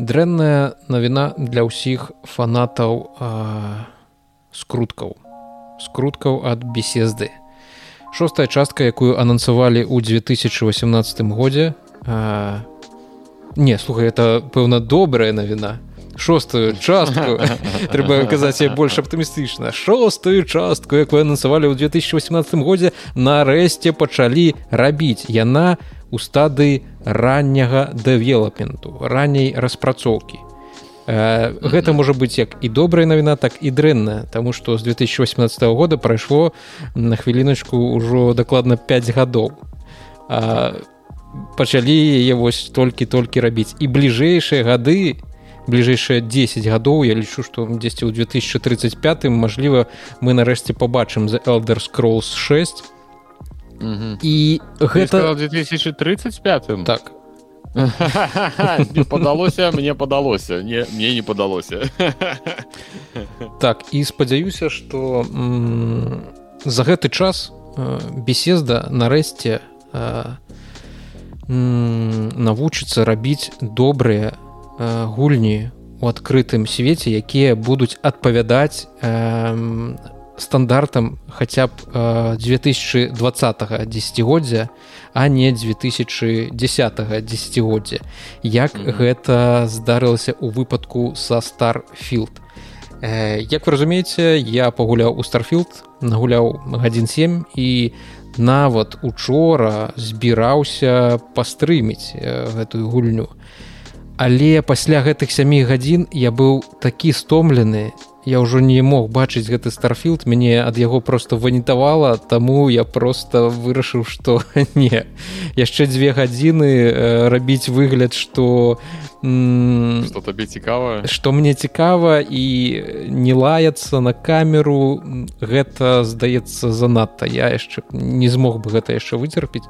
дрэнная навіна для ўсіх фанатаў скруткаў. Скруткаў ад беседы шостая частка якую анансавалі ў 2018 годзе а, не слухай это пэўна добрая навіна. Шостую частку трэба казаць больш аптымістычна. Шостую частку якую анансавалі ў 2018 годзе нарэшце пачалі рабіць. Яна у стады ранняга дэвелапменту ранняй распрацоўкі. Э, гэта можа быць як і добрая навіна так і дрэнная Таму што з 2018 года прайшло на хвіліначку ўжо дакладна 5 гадоў. Пачалі яе вось толькі-толькі рабіць. І бліжэйшыя гады бліжэйшыя 10 гадоў я лічу што дзесьці ў 2035 мажліва мы нарэшце побачым за elder scrolls 6 і гэта 2035 так. Падалося мне падалося не мне не падалося так і спадзяюся что за гэты час беседа нарэшце навучыцца рабіць добрыя гульні у адкрытым свеце якія будуць адпавядаць стандартам хаця б 2020 десятгоддзя а не 2010 десятгоддзя як mm -hmm. гэта здарылася ў выпадку са старфілд э, як вы разумееце я пагуляў у старфілд нагуляў гадзін 7 і нават учора збіраўся пастрыміць э, гэтую гульню. Але пасля гэтых сямі гадзін я быў такі стомлены я ўжо не мог бачыць гэты старфілд мяне ад яго просто ванітавала таму я просто вырашыў что не. Яшчэ дзве гадзіны э, рабіць выгляд что что табе цікава? что мне цікава і не лаяцца на камеру гэта здаецца занадта. Я яшчэ не змог бы гэта яшчэ выцерпіць.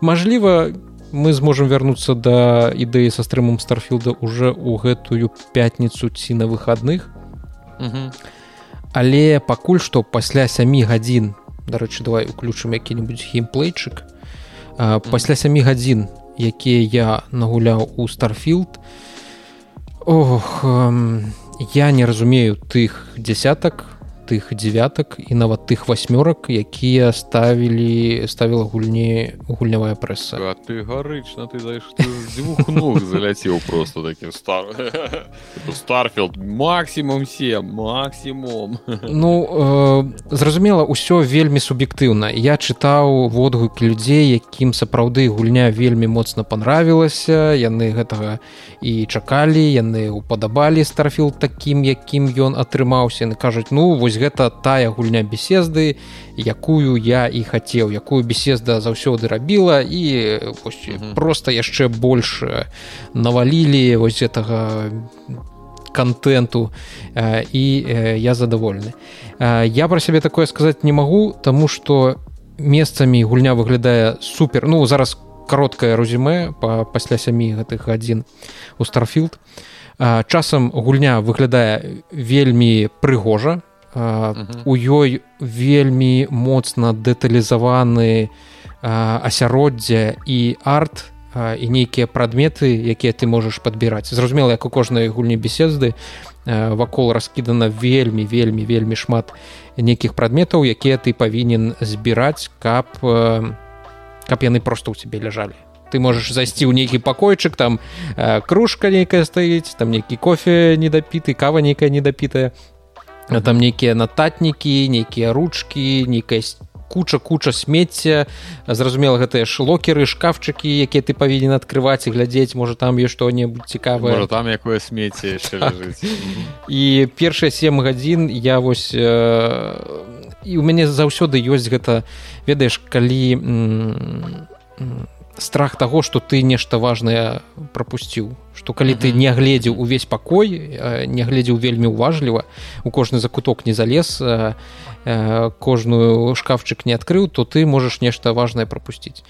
Мажліва мы зможам вярнуцца да ідэі са стрымам старфілда уже ў гэтую пятніцу ці на выходных але пакуль што пасля сямі гадзін дарэчы давай уключым які-нибудь геймплейчык пасля сямі гадзін якія я нагуляў у старфілд ох я не разумею тых дзясятак тых девятак і нават тых васьмёрак якія ставілі ставіла гульні гульнявая прэса. А ты гарычна ты двух ног заляцеў просто таким стар старфілд максімум се максімум ну э, зразумела ўсё вельмі суб'ектыўна. Я чытаў водгукі людзей якім сапраўды гульня вельмі моцна понравілася яны гэтага і чакалі яны упадабалі старфілд такім якім ён атрымаўся. Яны кажуць ну вось гэта тая гульня беседы якую я і хацеў якую беседа заўсёды рабіла і вось, mm -hmm. просто яшчэ больше навалілі вось гэтага контенту і я задаволены. Я про сябе такое сказаць не магу тому что месцамі гульня выглядае супер. Ну зараз кароткае резюме па пасля сямі гэтых гадзін у старфілд часам гульня выглядае вельмі прыгожа у ёй вельмі моцна дэталізаваны асяроддзе і арт і нейкія прадметы якія ты можаш падбіраць. Зразумела як у кожнай гульні беседы вакол раскідана вельмі вельмі вельмі шмат нейкіх прадметаў якія ты павінен збіраць каб каб яны просто ў цябе ляжалі. Ты можаш зайсці ў нейкі пакойчык там кружка нейкая стаіць там нейкі кофе недапіты кава нейкая недапітая там нейкія нататнікі нейкія ручки нейкая куча куча смецця. Зразумела гэтыя шлокеры шкафчыкі якія ты павінен адкрываць і глядзець. Можа там ёсць што-небудзь цікавае. Там якое смецце і першыя сем гадзін я вось э, і у мяне заўсёды ёсць гэта ведаеш калі страх таго что ты нешта важное пропусціў. Что калі ты не гледзеў увесь пакой не гледзеў вельмі уважліва у кожны закуток не залез кожную шкафчык не адкрыў то ты можаш нешта важное пропусціць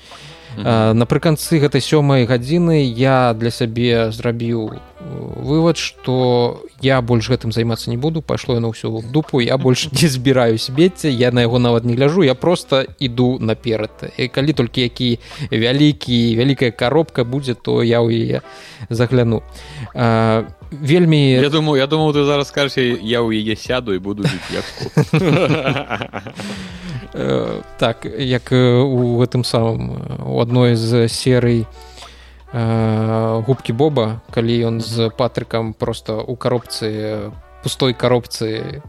напрыканцы гэтай сёмай гадзіны я для сябе зрабіў вывод что я больш гэтым займацца не буду пайшло на ўсю дупу я больш не збіраюсь беце я на яго нават не гляжу я просто іду наперад. І калі толькі які вялікі вялікая коробка будзе то я ў яе загляну. А, вельмі я думаю я думаю ты зараз скажешь я ў яе сяду і буду так як у гэтым самым у адной з серый губкі Боба калі ён з патрыкам просто у каропцы пустой каропцы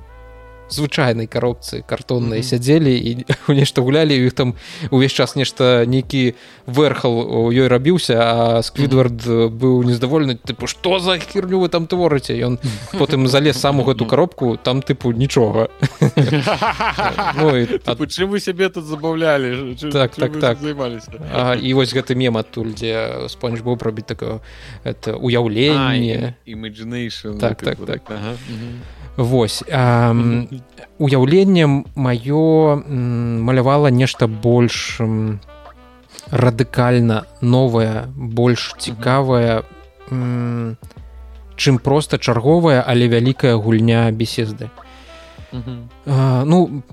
звычайнай каропцы картоннай mm -hmm. сядзелі і у нешта гулялі іх там увесь час нешта нейкі верхал у ёй рабіўся а сквидвард mm -hmm. быў нездавольны тыпу што за херню вы там творыце ён потым залез саму гэту коробку там тыпу нічога ну, чым вы сябе тут забаўлялі так так так. і вось гэты мем адтуль дзе спонж быў пробіць такое это уяўленне імаджнейшн так так так Вось уяўленне маё малявала нешта больш радыкальна новая больш цікавая чым проста чарговая але вялікая гульня беседы. Ну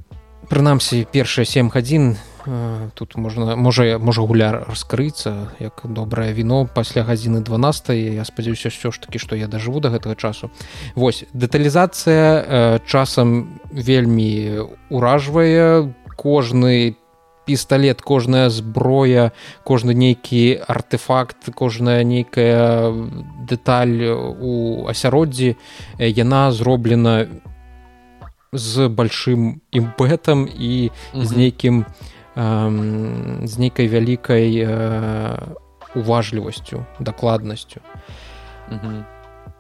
прынамсі першыя сем гадзін тут можна можа можа гуляр раскрыцца як добрае віно пасля гадзіны 12 я спадзяюся ўсё ж такі што я дажыву до гэтага часу. Восьось дэталізацыя часам вельмі уражвае кожны пісталлет кожная зброя кожны нейкі артефакт кожная нейкая дэталь у асяроддзі яна зроблена з большим імпэтам і з нейкім у з нейкай вялікай уважлівасцю дакладнасцю.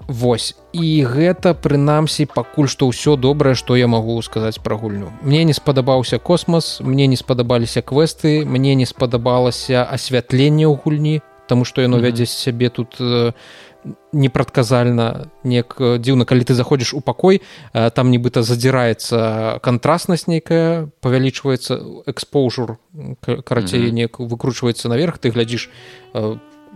Вось. І гэта прынамсі пакуль што ўсё добрае што я магу сказаць пра гульню. Мне не спадабаўся космас мне не спадабаліся квесты мне не спадабалася асвятленне ў гульні Таму што яно вядзе сябе тут непрадказальна неяк дзіўна калі ты заходзіш у пакой там нібыта задзіраецца кантраснасць нейкая павялічваецца экспоужур карацей неяк выкручваецца наверх ты глядзіш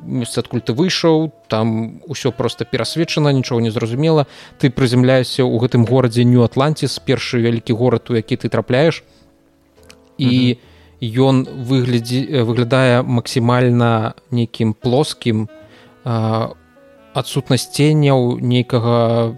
месца адкуль ты выйшаў там усё просто перасвечана нічого не зразумела ты прыземляешся ў гэтым горадзе нью атлантис першы вялікі горад у які ты трапляеш і ён выглядзе выглядае максімальна нейкім плоскім у адсутнасць ценяў нейкага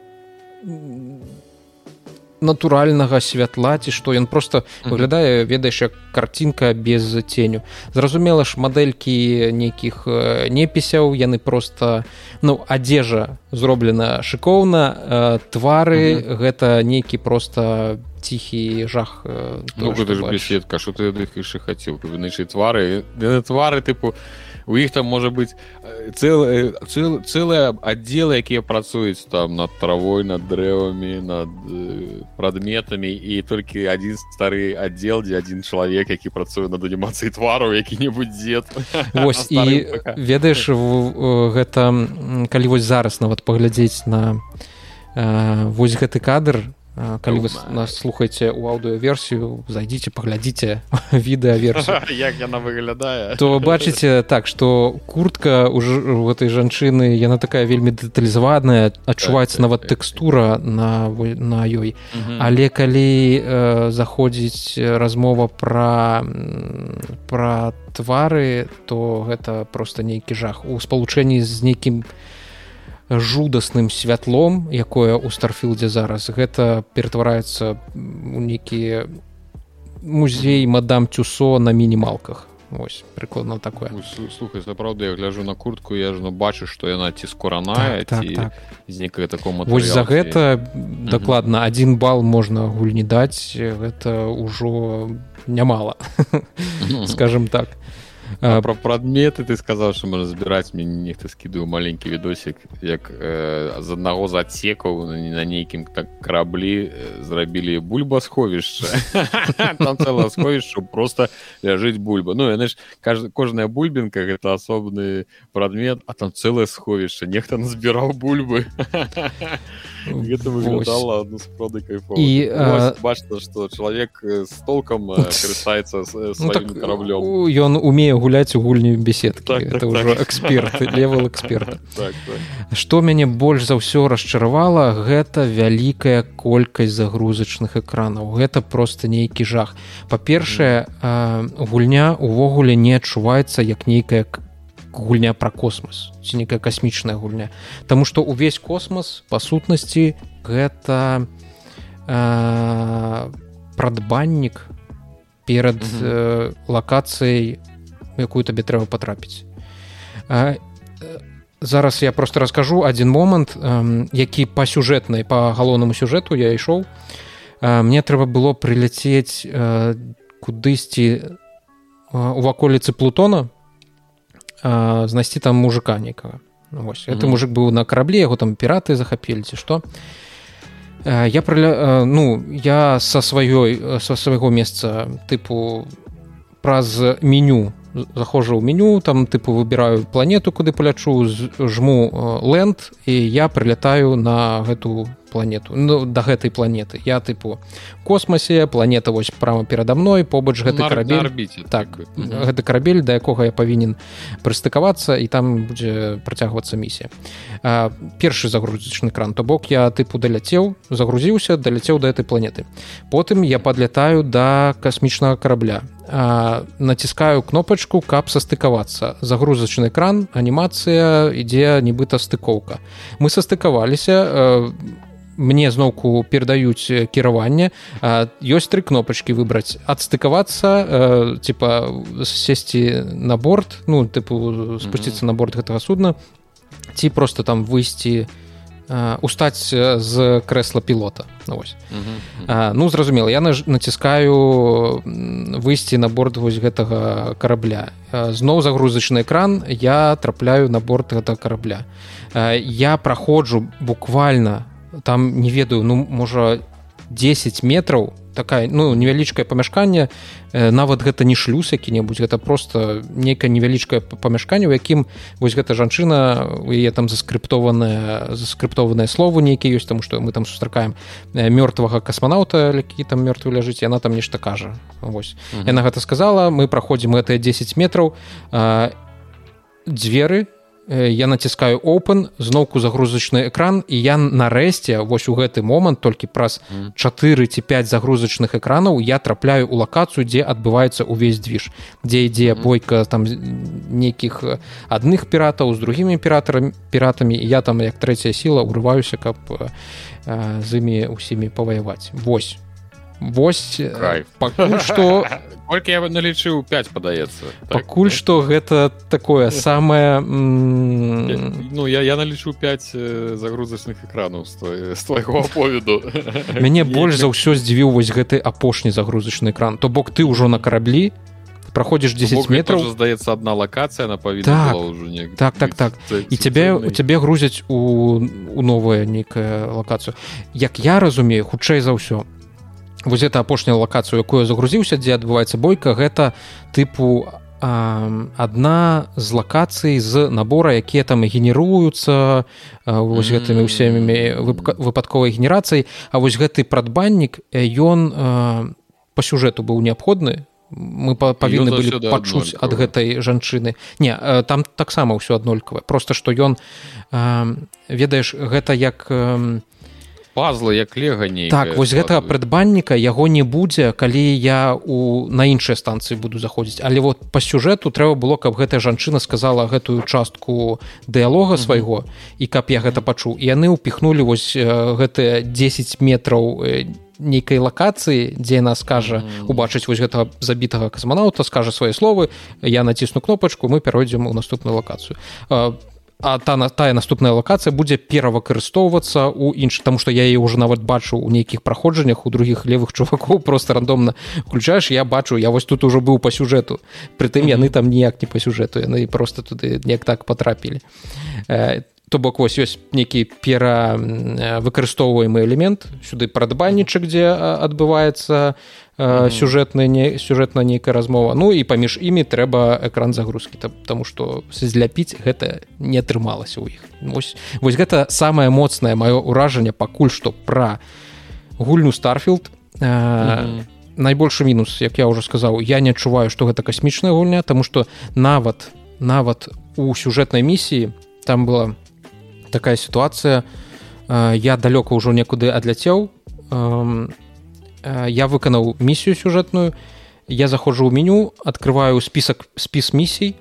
натуральнага святла ці што. Ён просто выглядае ведаеш як карцінка без ценю. Зразумела ж мадэлькі нейкіх непісяў яны просто ну адзежа зроблена шыкоўна твары гэта нейкі просто ціхі жах ну, беседка що ты яшчэ хацеў? Твары. Твары тыпу у іх там можа быць цэлыя цэл, цэлыя аддзелы якія працуюць там над травой над дрэвамі над э, прадметамі і толькі адзін стары аддзел дзе адзін чалавек які працуе над анімацыяй твару які-небудзь дзед Вось і ведаеш гэта калі вось зараз нават паглядзець на э, вось гэты кадр калі вы нас слухаеце у аўдыоверсію зайдзіце паглядзіце відэаверсію як яна выглядае то бачыце так што куртка ў гэтай жанчыны яна такая вельмі дэталізаваная адчуваецца так, нават так, тэкстура на на ёй але калі э, заходзіць размова пра пра твары то гэта просто нейкі жах. У спалучэнні з нейкім жудасным святлом якое у старфілдзе зараз. Гэта ператвараецца у нейкі музей мадам цюсо на мінімалках. Ось прыкладна такое. Слухай сапраўды я гляжу на куртку я ж ну бачу што яна ці скораная так, так, так. з некае такому вось за гэта дакладна один бал можна гульні даць гэта ўжо нямала скажем так а, про прадметы ты сказаў что можна збіраць мне нехта скідываю маленькі відосік як э, з аднаго з адсекаў на нейкім так караблі зрабілі бульба сховішча цела сховішча просто ляжыць бульба. Ну яны ж кажа кожная бульбінка гэта асобны прадмет а там цэлае сховішча нехта назбіраў бульбы гэта выглядала справды кайфова і бачна што чалавек з толкам карыстаецца ну, так, караблём ён умее гуляць у гульні беседкі так, это так, ўжо так. эксперт левел эксперта. Так, так. што мяне больш за ўсё расчаравала гэта вялікая колькасць загрузачных экранаў. Гэта просто нейкі жах. Па-першае гульня увогуле не адчуваецца як нейкая гульня про космос ці некая касмічная гульня. Таму што увесь космос па сутнасці гэта прадбаннік перад mm -hmm. э, лакацыяй якую табе трэба потрапіць э, зараз я просто раскажу один момант э, які па сюжэтнай по галоўнаму сюжэту я ішоў. Э, мне трэба было прыляцець э, кудысьці э, у ваколіцы плутона. э, знайсці там мужика некага. Вось, mm -hmm. мужик быў на караблі яго там піраты захапілі ці што. Я прыля... ну я са сваёй са свайго месца тыпу праз меню захожу ў меню там тыпу выбіраю планету куды палячу жму ленд і я прылятаю на гэту планету ну, да гэтай планеты. Я тыпу космосе планета вось прама перада мной побач гэты Нар, карабель. арбіце, так гэты карабель да якога я павінен прыстыкавацца і там будзе працягвацца місія. Першы загрузачны кран то бок я тыпу даляцеў загрузіўся даляцеў да этой планеты. Потым я падлятаю да касмічнага карабля. Націскаю кнопачку каб састыкавацца. Загрузачны экран анімацыя ідзе нібыта стыкоўка мы састыкаваліся мне зноўку перадаюць кіраванне ёсць тры кнопачкі выбраць. Адстыкавацца типа сесці на борт ну тыпу спусціцца на борт гэтага судна ці просто там выйсці устаць з крэсла пілота. Ну, вось. -huh, uh -huh. ну зразумела я націскаю выйсці на борт вось гэтага карабля. Зноў загрузачны экран я трапляю на борт гэтага карабля. Я праходжу буквально там не ведаю ну можа 10 метров такая ну невялічкае памяшканне э, нават гэта не шлюз які-небудзь гэта просто нейкае невялічкае памяшканне у якім вось гэта жанчына у яе там заскрыптованае слову нейкі ёсць там што мы там сустракаем э, мёртвага касманаўта які там мёртвы ляжыць яна там нешта кажа. Вось. Яна гэта сказала мы праходзім гэтыя 10 метров дзверы я націскаю open зноўку загрузачны экран і я нарэшце вось у гэты момант толькі праз 4 ці 5 загрузачных экранаў я трапляю у лакацыю дзе адбываецца увесь движ дзе ідзе бойка там нейкіх адных піратаў з другімі піратарамі піратамі я там як трэцяя сіла урываюся каб з імі усімі паваяваць. Восьось Вось пакуль што Колькі я налічыў 5 падаецца. Пакуль так, што гэта такое самае Ну я я налічу 5 загрузачных экранаў з твайго аповеду. Мяне больш за ўсё здзівіў вось гэты апошні загрузачны экран. То бок ты ўжо на караблі проходишь 10 метров здаецца одна лакацыя на паві так, так так так. і цябе у цябе грузяць у у новая нейкая лакацыю. Як я разумею хутчэй за ўсё вось это апошняя лакацыю якую загрузіўся дзе адбываецца бойка гэта тыпу адна з лакацый з набора якія там і генеруюцца вось гэтымі ўсімі выпадковай генерацыяй. А вось гэты прадбаннік ён по сюжэту быў неабходны. Мы павінны былі пачуць ад гэтай жанчыны. Не там таксама ўсё аднолькавае. Просто што ён ведаеш гэта як у пазлы як легані так вось гэтага прыдбанніка яго не будзе калі я у на іншай станцыі буду заходзіць. Але вот по сюжэту трэба было каб гэтая жанчына сказала гэтую частку дыялога свайго mm -hmm. і каб я гэта пачуў. І яны ўпіхнулі вось гэтыя 10 метраў нейкай лакацыі дзе яна скажа убачыць вось гэтага забітага касманаўта скажа свае словы я націсну кнопачку мы пяройдзем у наступную лакацыю а та тая наступная лакацыя будзе перавыкарыстоўвацца у інш тому что я ўжо нават бачу у нейкіх праходжаннях у других левых чувакоў просто рандомна включаешь я бачу я вось тут ужо быў по сюжэту притым яны там ніяк не по сюжэту яны просто туды неяк так потрапілі э, то бок вось ёсць нейкі пера выкарыстоўваемы элемент. Сюды прадбаннічак дзе адбываецца сюжэтная не сюжэтна нейкая размова. Ну і паміж імі трэба экран загрузкі тому что зляпіць гэта не атрымалася ў іх. Вось, вось гэта самае моцнае маё ўражанне пакуль што пра гульню старфілд. Найбольшы мінус як я уже сказаў я не адчуваю что гэта касмічная гульня тому что нават нават у сюжэтнай місіі там была такая сітуацыя. Я далёка ўжо некуды адляцеў я выканаў місію сюжэтную я заходжу ў меню открываю список спіс місій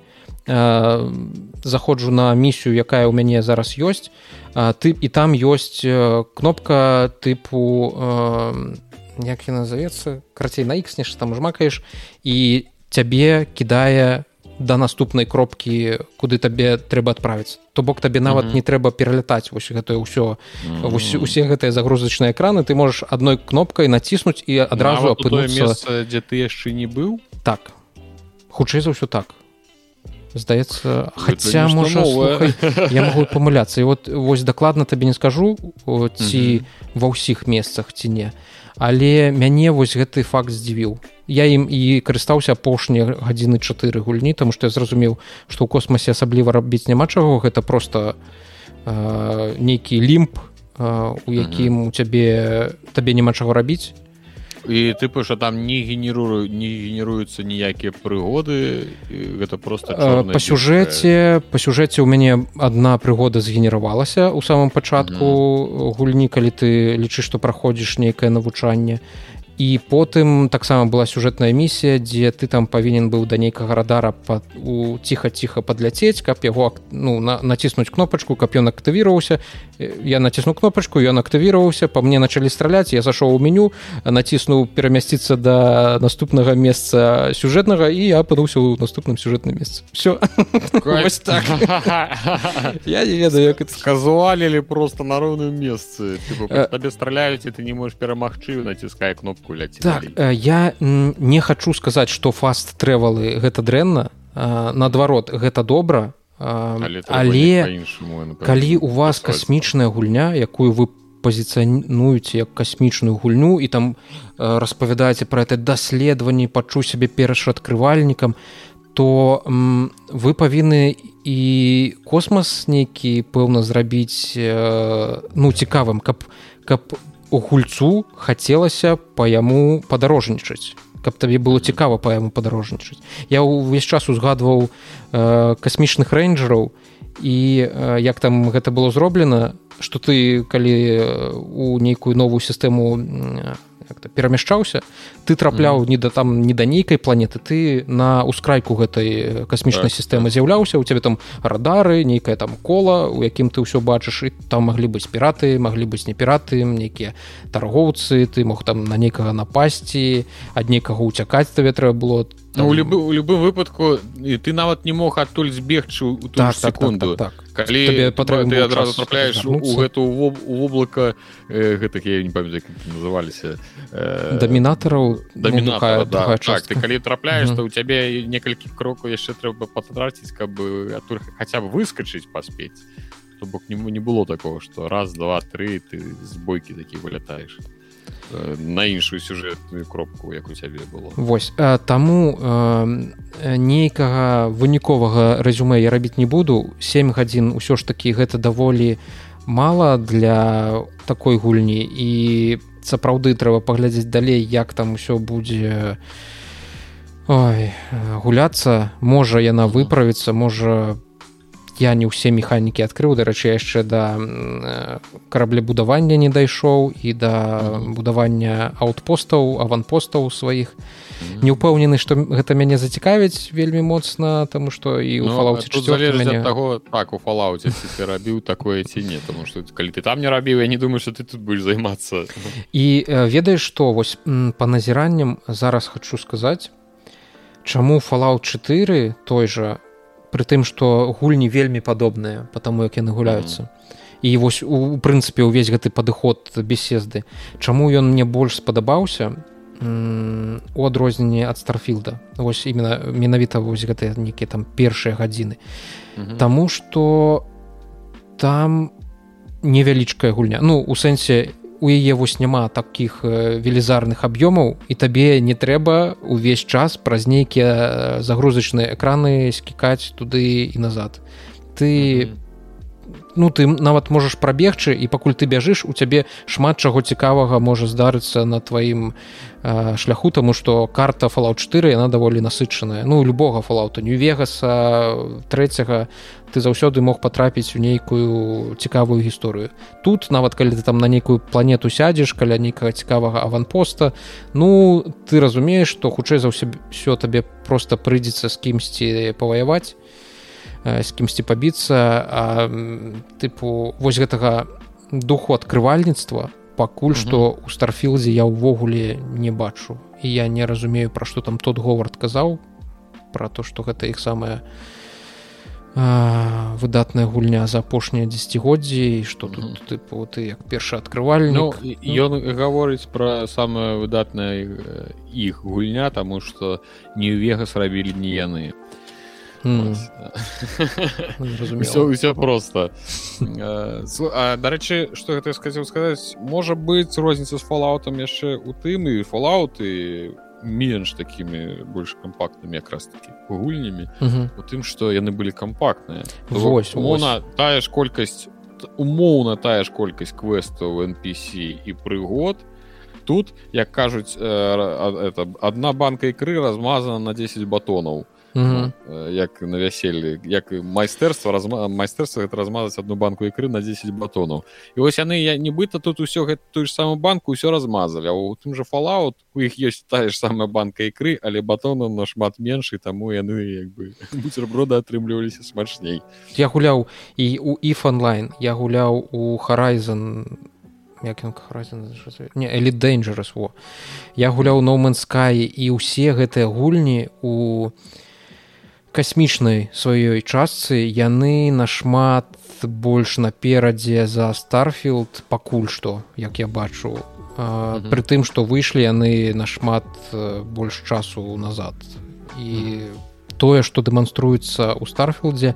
заходжу на місію якая ў мяне зараз ёсць ты і там ёсць кнопка тыпу як я назовецца карацей на х нешта там жмакаеш і цябе кідае да наступнай кропкі куды табе трэба адправіць то бок табе нават mm -hmm. не трэба пералятаць вось гэтае ўсё mm -hmm. усе гэтыя загрузачныя экраны. Ты можаш адной кнопкай націснуць і адразу апынуцца дзе ты яшчэ не быў? Так. Хутчэй за ўсё так. Здаецца хаця можа слухай, я могу памыляцца. І вот вось дакладна табе не скажу ці mm -hmm. ва ўсіх месцах ці не. Але мяне вось гэты факт здзівіў я ім і карыстаўся апошнія гадзіны чатыры гульні тому што я зразумеў што ў космосе асабліва рабіць няма чаго. Гэта просто э, нейкі лімп э, у якім у цябе табе няма чаго рабіць. І тыпу що там не генерую не генеруюцца ніякія прыгоды гэта просто па сюжэце па сюжэце у мяне одна прыгода згенеравалася у самом пачатку mm -hmm. гульні калі ты лічыш што праходзіш нейкае навучанне і потым таксама была сюжэтная місія дзе ты там павінен быў да нейкага радара под у ціха-ціха падляцець каб яго ну на, націснуць кнопачку каб ён актывіраваўся. Я націсну кнопачку ён актывіраваўся па мне началі страляць я зашоў у меню націснуў перамясціцца да наступнага месца сюжэтнага і я апынуўся ў наступным сюжэтным месцы. Все так. я не ведаю як казуалілі просто на роўным месцы. Табе страляюць і ты не можешь перамагчы націскай кнопку ляці так я не хочу сказаць что фаст трэвалы гэта дрэнна. Наадварот гэта добра. Але, але калі у вас касмічная гульня якую вы пазіцыянуеце як касмічную гульню і там распавядаеце про это даследаванні пачу сябе першаадкрывальнікам то вы павінны і космас нейкі пэўна зрабіць ну цікавым каб каб гульцу хацелася па яму падарожнічаць каб табе было цікава па яму падарожнічаць. Я ўвесь час узгадваў э, касмічных рэйнджераў і э, як там гэта было зроблена што ты калі у нейкую новую сістэму перамяшчаўся. Ты трапляў mm не да там не да нейкай планеты ты на ускрайку гэтай касмічнай так, сістэмы так. з'яўляўся. У цябе там радары нейкае там кола у якім ты ўсё бачыш і там маглі быць піраты маглі быць не піраты нейкія таргоўцы ты мог там на нейкага напасці ад нейкага уцякаць табе трэба было Ну, у любы у любым выпадку і ты нават не мог адтуль збегчы у ту так, так, секунду. так, так, так. калі ты адразу трапляеш у гэту воблака э, гэтых я не памятаю называліся э, дамінатараў дамінатара, ну, да, так, ты калі трапляеш то mm -hmm. у цябе некалькі крокаў яшчэ трэба патраціць каб адтуль хаця б выскачыць паспець то бок не не было такого что раз два три ты з бойкі такі вылятаеш на іншую сюжэтную кропку як у цябе было. Восьось таму э, нейкага выніковага рэзюме я рабіць не буду. 7 гадзін усё ж такі гэта даволі мала для такой гульні. І сапраўды трэба паглядзець далей як там усё будзе Ой, гуляцца. Можа яна выправіцца можа я не ўсе механікі адкрыў. Дарэчы яшчэ да караблебудавання не дайшоў і да будавання аўтпостаў аванпостаў сваіх. Не ўпэўнены што гэта мяне зацікавіць вельмі моцна таму што і у фалауце мяне... таго так у фалауце ты рабіў такое ці не тому что калі ты там не рабіў я не думаю что ты тут будешь займацца. І ведаеш што вось по назіранням зараз хочу сказаць чаму фалаут 4 той жа пры тым што гульні вельмі падобныя потому як яны гуляюцца. І вось у прынцыпе ўвесь гэты падыход беседы. Чаму ён мне больш спадабаўся? У адрозненне ад старфілда. Вось именно менавіта вось гэтыя нейкія там першыя гадзіны. Таму што там невялічкая гульня. Ну у сэнсе у яе вось няма таких э, велізарных аб'ёмаў і табе не трэба увесь час праз нейкія э, загрузачныя экраны скікаць туды і назад ты mm -hmm. Ну ты нават можаш прабегчы і пакуль ты бяжыш у цябе шмат чаго цікавага можа здарыцца на тваім э, шляху тому что карта фалаут 4 яна даволі насычаная. Ну любога фалаута нью вегаса трэцяга ты заўсёды мог патрапіць у нейкую цікавую гісторыю. Тут нават калі ты там на нейкую планету сядзеш каля нейкага цікавага аванпоста ну ты разумееш што хутчэй за ўсё все табе просто прыйдзецца з кімсьці паваяваць з кімсьці пабіцца тыпу вось гэтага духу адкрывальніцтва пакуль што у старфілдзе я ўвогуле не бачу. І я не разумею пра што там тот говард казаў пра то што гэта іх самая выдатная гульня за апошнія дзегоддзі што тут тыпу ты як першы адкрывальнік ну, ён гаворыць пра самая выдатная іх гульня таму што не ў вегас рабілі не яны все просто. Дарэчы что гэта сказаў сказаць можа быть розніца з фалаутам яшчэ у тым і фалауты менш такими больш кампактнымі якраз таки гульнямі у тым что яны былі кампактныя умоўна тая ж колькасць умоўна тая ж колькасць квестаў npc і прыгод. Тут як кажуць это одна банка ікры размазана на 10 батонаў ну, як на вяселлі як майстэрства разма... майстэрства гэта размазаць одну банку ікры на 10 батонаў і вось яны я нібыта тут усё гэта тую ж самую банку ўсё размазалі а у тым же фалаут у іх ёсць тая ж самая банка ікры але батону нашмат меншы таму яны як бы бутерброды атрымліваліся смачней. Я гуляў і у if онлайн я гуляў у харайзен не элит dangerous во. Я гуляў ноумен скай і ўсе гэтыя гульні у касмічнай сваёй частцы яны нашмат больш наперадзе за старфілд пакуль што як я бачу. А, пры тым што выйшлі яны нашмат больш часу назад. І тое што дэманструецца ў старфілдзе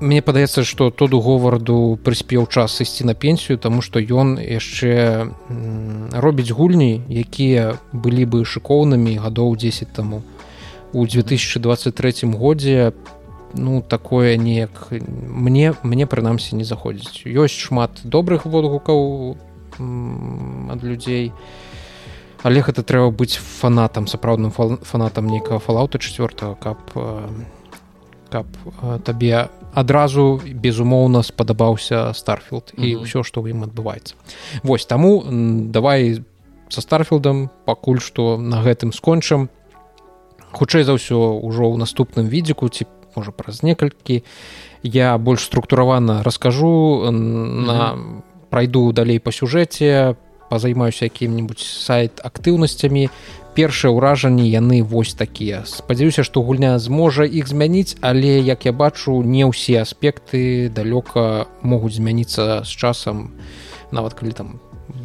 мне падаецца што тоду говарду прыспеў час ісці на пенсію таму што ён яшчэ робіць гульні якія былі бы шыкоўнымі гадоў 10 таму у 2023 годзе ну такое неяк мне мне прынамсі не заходзіць. Ёсць шмат добрых водгукаў ад людзей. Але гэта трэба быць фанатам сапраўдным фанатам нейкага фалаута 4 каб каб табе адразу безумоўна спадабаўся старфілд і ўсё што ў ім адбываецца. Восьось таму давай со старфілдам пакуль што на гэтым скончым хутчэй за ўсё ўжо ў наступным відзіку ці можа праз некалькі я больш структуравана раскажу на прайду далей па сюжэце пазаймаюся якім-нибудь сайт актыўнасцямі першыя ўражанні яны вось такія. Спадзяюся што гульня зможа іх змяніць але як я бачу не ўсе аспекты далёка могуць змяніцца з часам нават калі там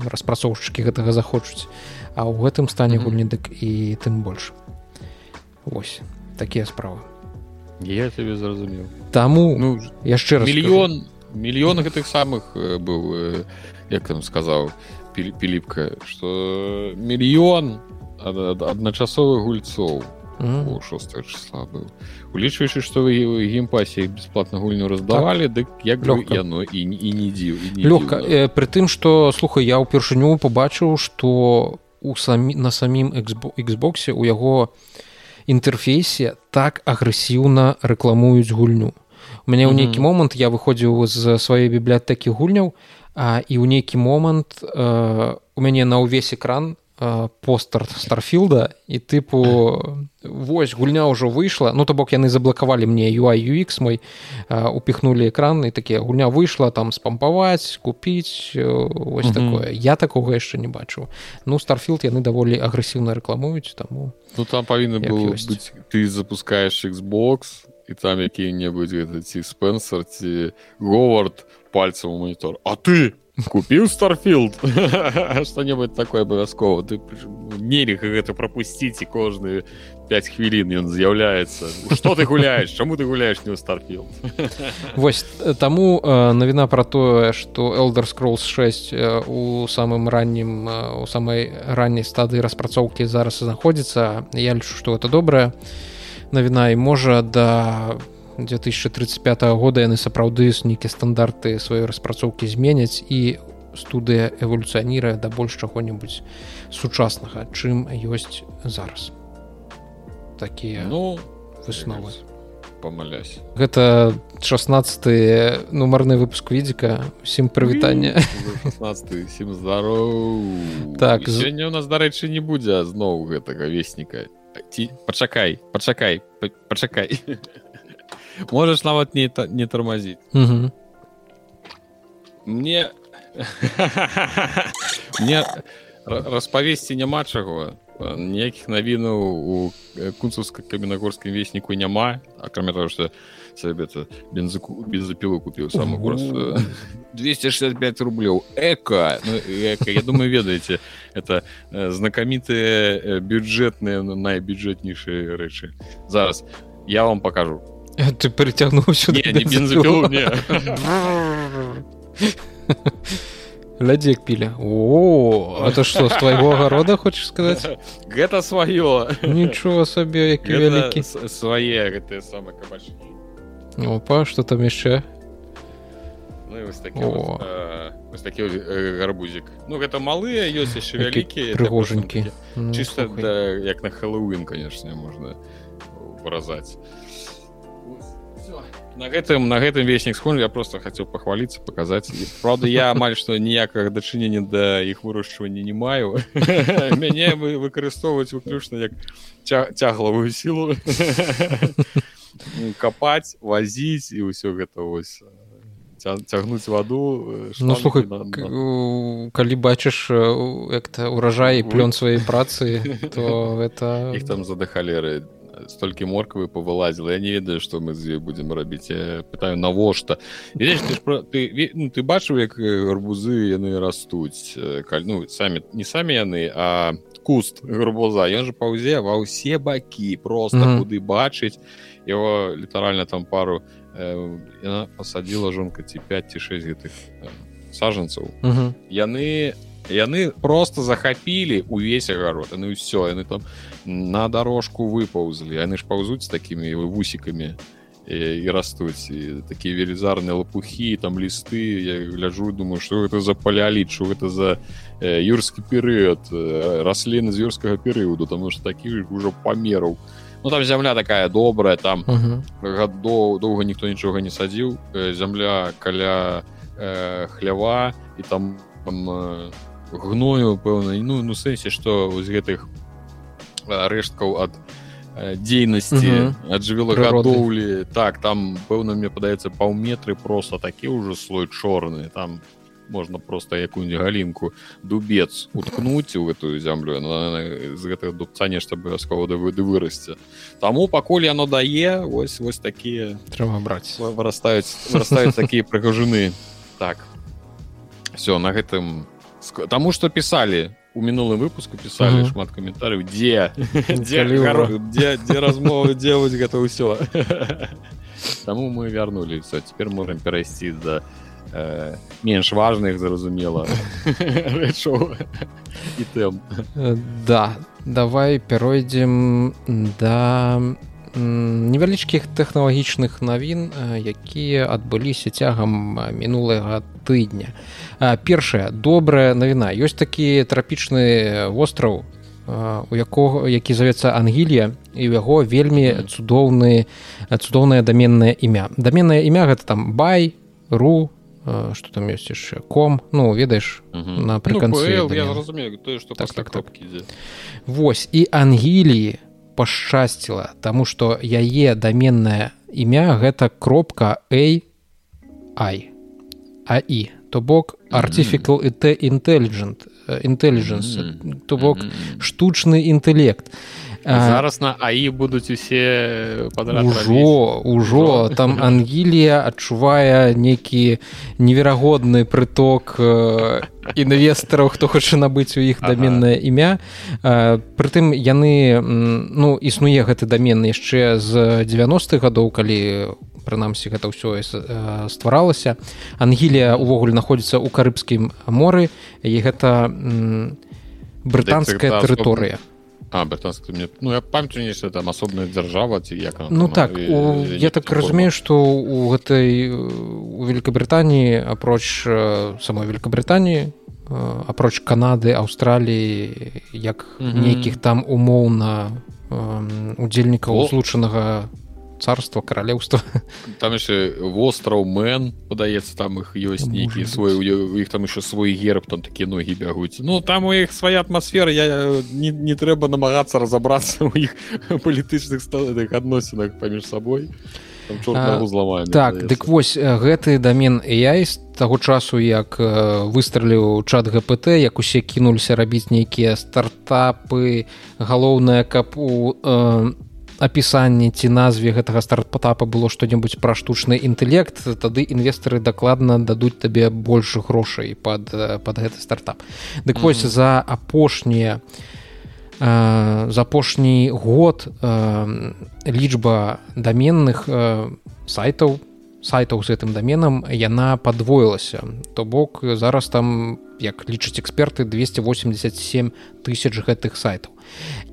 распрацоўшчыкі гэтага захочуць. А ў гэтым стане гульні дык і тым больш ось такія справы я тебе зразумеў таму ну яшчэ мільён мільён гэтых самых быў як там сказаў піліпка что мільён адначасовых гульцоў шостого числа быў улічваючы што вы геймпасе бесплатна гульню раздавалі так. дык як лёгка яно і, і не дзіў лёгка э, пры тым што слухай я ўпершыню побачыў што у самі на самім Xboxе у яго у інтэрфейсе так агрэсіўна рэкламуюць гульню. У мяне ў нейкі момант я выходзіў з сваёй бібліятэкі гульняў а, і ў нейкі момант э, у мяне на ўвесь экран постер старфілда і тыпу вось гульня ўжо выйшла ну то бок яны заблакавалі мне UI UX мой упіхнули экран і такія гульня выйшла там спампаваць купіць ось mm -hmm. такое. Я такога яшчэ не бачу ну старфілд яны даволі агрэсіўна рэкламуюць таму ну там павінна было быць ты запускаешь Xbox і там які-небудзь ці спенсер ці говард пальцам у монітор а ты купіў старфілд что-небудзь такое абавязкова ты нельга гэта прапусціць і кожны 5 хвілін ён з'яўляецца что ты гуляешь? Чаму ты гуляешь не старфілд вось таму навіна про тое что элдер scrolls 6 у самым раннім у самай ранняй стадыі распрацоўкі зараз знаходзіцца я лічу что это добрая навіна і можа да 2035 года яны сапраўды нейкія стандарты сваёй распрацоўкі зменяць і студыя эволюцыянірае да больш чаго-небудзь сучаснага чым ёсць зараз. Такія ну высновы. памылясь гэта 16 нумарны выпуск відзіка. Усім прывітання 16сім здароў. Так сёння у нас дарэчы не будзе зноў гэтага вестніка ці пачакай пачакай пачакай можаш нават не не тармазіць мне мне распавесці няма чаго ніякіх навінаў у кунцаўска каменнагорскім весніку няма акрамя того что сабе бензаку бензапілу купіў самы горс 265 рублёў эко! Ну, эко я думаю ведаеце это знакамітыя бюджэтныя найбюджэтнейшыя рэчы зараз я вам покажу ты прыцягнуў сюда глядзек пілі о это что з твайго агарода хочаш сказаць гэта сваё нічого сабе які вялікі свае гэтыя самы кабачкі опа что там яшчэ ну, такі гарбузік ну гэта малыя ёсць яшчэ вялікія прыгожанькі чыста як на хэллоуін канешне можна выразаць на гэтым на гэтым веснік схоль я просто хацеў пахваліцца паказаць Праўда я амаль што ніякага дачынення да іх вырашчвання не маю мяне вы выкарыстоўваць выключна як цяглавую сілу капаць вазіць і ўсё гэта вось цягнуць ваду ну, слухай на, на... калі бачыш як-то ўражай плён сваёй працы то это іх там задыхалі столькі морквы павылазіла я не ведаю што мы з ёй будзем рабіць я пытаю навошта ты, ты, ну, ты бачыў як гарбузы яны растуць каль ну самі не самі яны а куст гарбуза ён же паўзе ва ўсе бакі просто mm -hmm. куды бачыць его літаральна там пару э, яна пасадзіла жонка ці 5 ці 6 гэтых э, сажанцаў mm -hmm. яны яны просто захапілі увесь агарод яны ўсё яны там на дорожку выпаўзлі яны ж паўзуць такімі вусікамі і, і растуць і такія велізарныя лопухі там лісты я гляжу думаю что это за палеаліт что гэта за э, юрскі перыяд э, расліны з юрскага перыяду тому что такі ўжо памераў ну там зямля такая добрая там uh -huh. гадоў доўга ніхто нічога не садзіў э, зямля каля э, хлява і там там э, гною пэўна ну ну сэнсе что з гэтых рэшткаў ад дзейнасці ад жывёлагадоўлі так там пэўна мне падаецца паўметры просто такі ўжо слой чорны там можна просто якую-нибудь галінку дубец уткнуць у гэтую зямлю з гэтага дубца нешта абавязкова да выды вырасце. Таму пакуль яно дае вось вось такія трэба браць. вырастаюць вырастаюць такія прыгажуны так. Все на гэтым Таму што пісалі у мінулым выпуску пісалі угу. шмат каментарыяў дзе дзе, дзе, дзе размовы вось гэта ўсё Таму мы вярнулі все цяпер можам перайсці да э, менш важных зразумела і тэм да давай пяройдзем да невялічкіх тэхналагічных навін якія адбыліся цягам мінулага тыдня. Першая добрая навіна. Ёсць такі трапічны востраў у якога які завецца ангілія і ў яго вельмі цудоўны цудоўнае даменнае імя. Даменнае імя гэта там бай ру что там ёсць яшчэ ком. Ну ведаеш напрыканцы ну, так, так, так. Вось і ангіліі пашчасціла таму што яе даменнае імя гэта кропка a ай аі то бок artificial mm -hmm. intelligent intelligence mm -hmm. то бок mm -hmm. штучны інтэлект зараз на аі будуць усе ўжо ўжо там ангілія адчувае нейкі неверагодны прыток інвестараў хто хоча набыць у іх даменнае ага. імя прытым яны ну існуе гэты дамен яшчэ з 90-х гадоў калі прынамсі гэта ўсё стваралася. Ангілія увогуле знаходзіцца ў карыбскім моры і гэта брытанская тэрыторыя а британскі мне ну я памятаю нешта там асобная дзяржава ці як ну там, так у, я так разумею што у гэтай у Великабрытаніі апроч самой Великабрытаніі апроч Канады Аўстраліі як нейкіх там умоўна удзельнікаў злучанага царства каралеўства там яшчэ востраў мэн падаецца там іх ёсць нейкі свой у іх там еще свой герб там такія ногі бягуць. Ну там у іх свая атмасфера я не, не трэба намагацца разаобрацца ў іх палітычных сталых адносінах паміж сабой. Зламаем так дык вось гэты дамен я з таго часу як выстраліў чат гпт як усе кінуліся рабіць нейкія стартапы галоўнае каб у э, апісанні ці назве гэтага стартапа было што-небудзь пра штучны інтэлект тады інвестары дакладна дадуць табе больш грошай под под гэты стартап. Дык вось mm -hmm. за апошнія за апошні год лічба даменных сайтаў сайтаў з гэтым даменам яна падвоілася. То бок зараз там як лічаць эксперты 287 тысяч гэтых сайтаў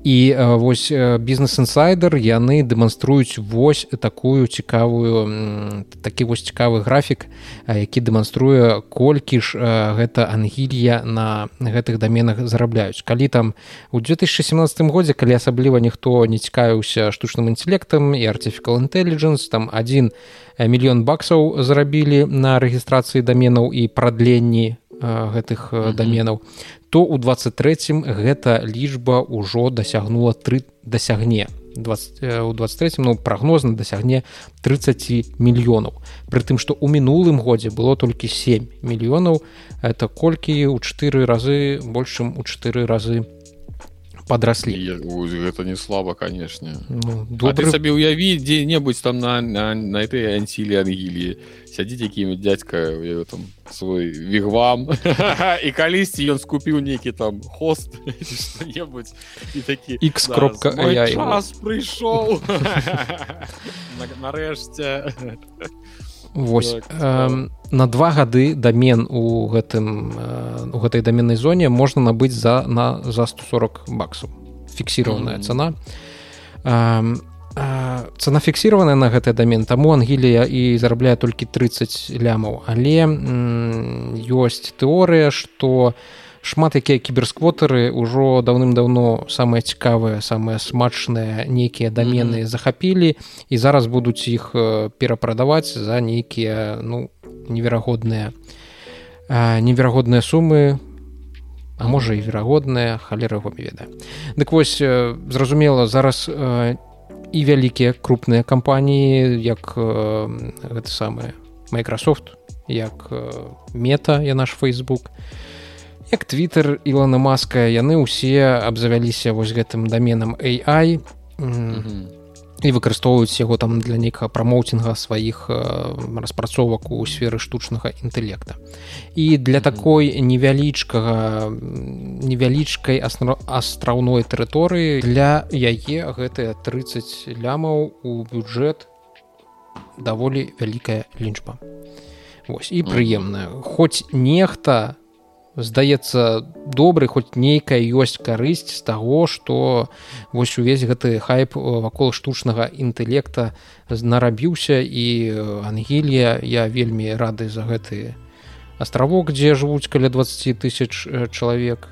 і вось бізнес-інсайдер яны дэманструюць вось такую цікавую такі вось цікавы графік які дэманструе колькі ж гэта ангілья на гэтых даменах зарабляюць калі там у 2017 годзе калі асабліва ніхто не цікавіўся штучным інтэлектам і артифікал intelligence там один мільён баксаў зарабілі на рэгістрацыі даменаў і прадленні гэтых mm -hmm. даменаў то ў 23 гэта лічба ўжо дасягнула тры дасягне. 20 у 23 ну прагнозна дасягне 30 мільёнаў. Прытым што ў мінулым годзе было толькі 7 мільёнаў. Это колькі? Ў чатыры разы большым у чатыры разы у подросли гэта не слабо конечно. Ну, добрый... сабе уяві дзе-небудзь там на, на, на этой ансілі ангілі сядзіць якім дзядзька там свой вігвам і калісьці ён скупіў нейкі там хост і такі x кропка я прыйшоў нарэшце Вось. Так, э, на два гады дамен у гэтым э, у гэтай даменнай зоне можна набыць за на за 140 баксаў. Фіксіраваная mm -hmm. цана. Э, э, цана фіксіраваная на гэты дамен таму ангелія і зарабляе толькі 30 лямаў. Але ёсць тэорыя што у шмат якія кіберсквотары ўжо даўным-даўно самыя цікавыя самыя смачныя нейкія дамены mm -hmm. захапілі і зараз будуць іх перапрадаваць за нейкія ну неверагодныя неверагодныя сумы а можа і верагодныя халеры ведае дык вось зразумела зараз і вялікія крупныя кампаніі як гэта самае Microsoft як мета я наш Facebook і як twitter Ілона маска яны ўсе абзавяліся вось гэтым доменам AI і выкарыстоўваюць яго там для нейкага прамоўтинга сваіх распрацовак у сферы штучнага інтэлекта і для такой невялічкага невялічкай астраўной тэрыторыі для яе гэтыя 30 лямаў у бюджэт даволі вялікая лічба. Вось і прыемная. Хоць нехта здаецца добры хоць нейкая ёсць карысць з таго што вось увесь гэты хайп вакол штучнага інтэлекта нарабіўся і ангелія я вельмі рады за гэты астравок дзе жывуць каля 20 тысяч чалавек.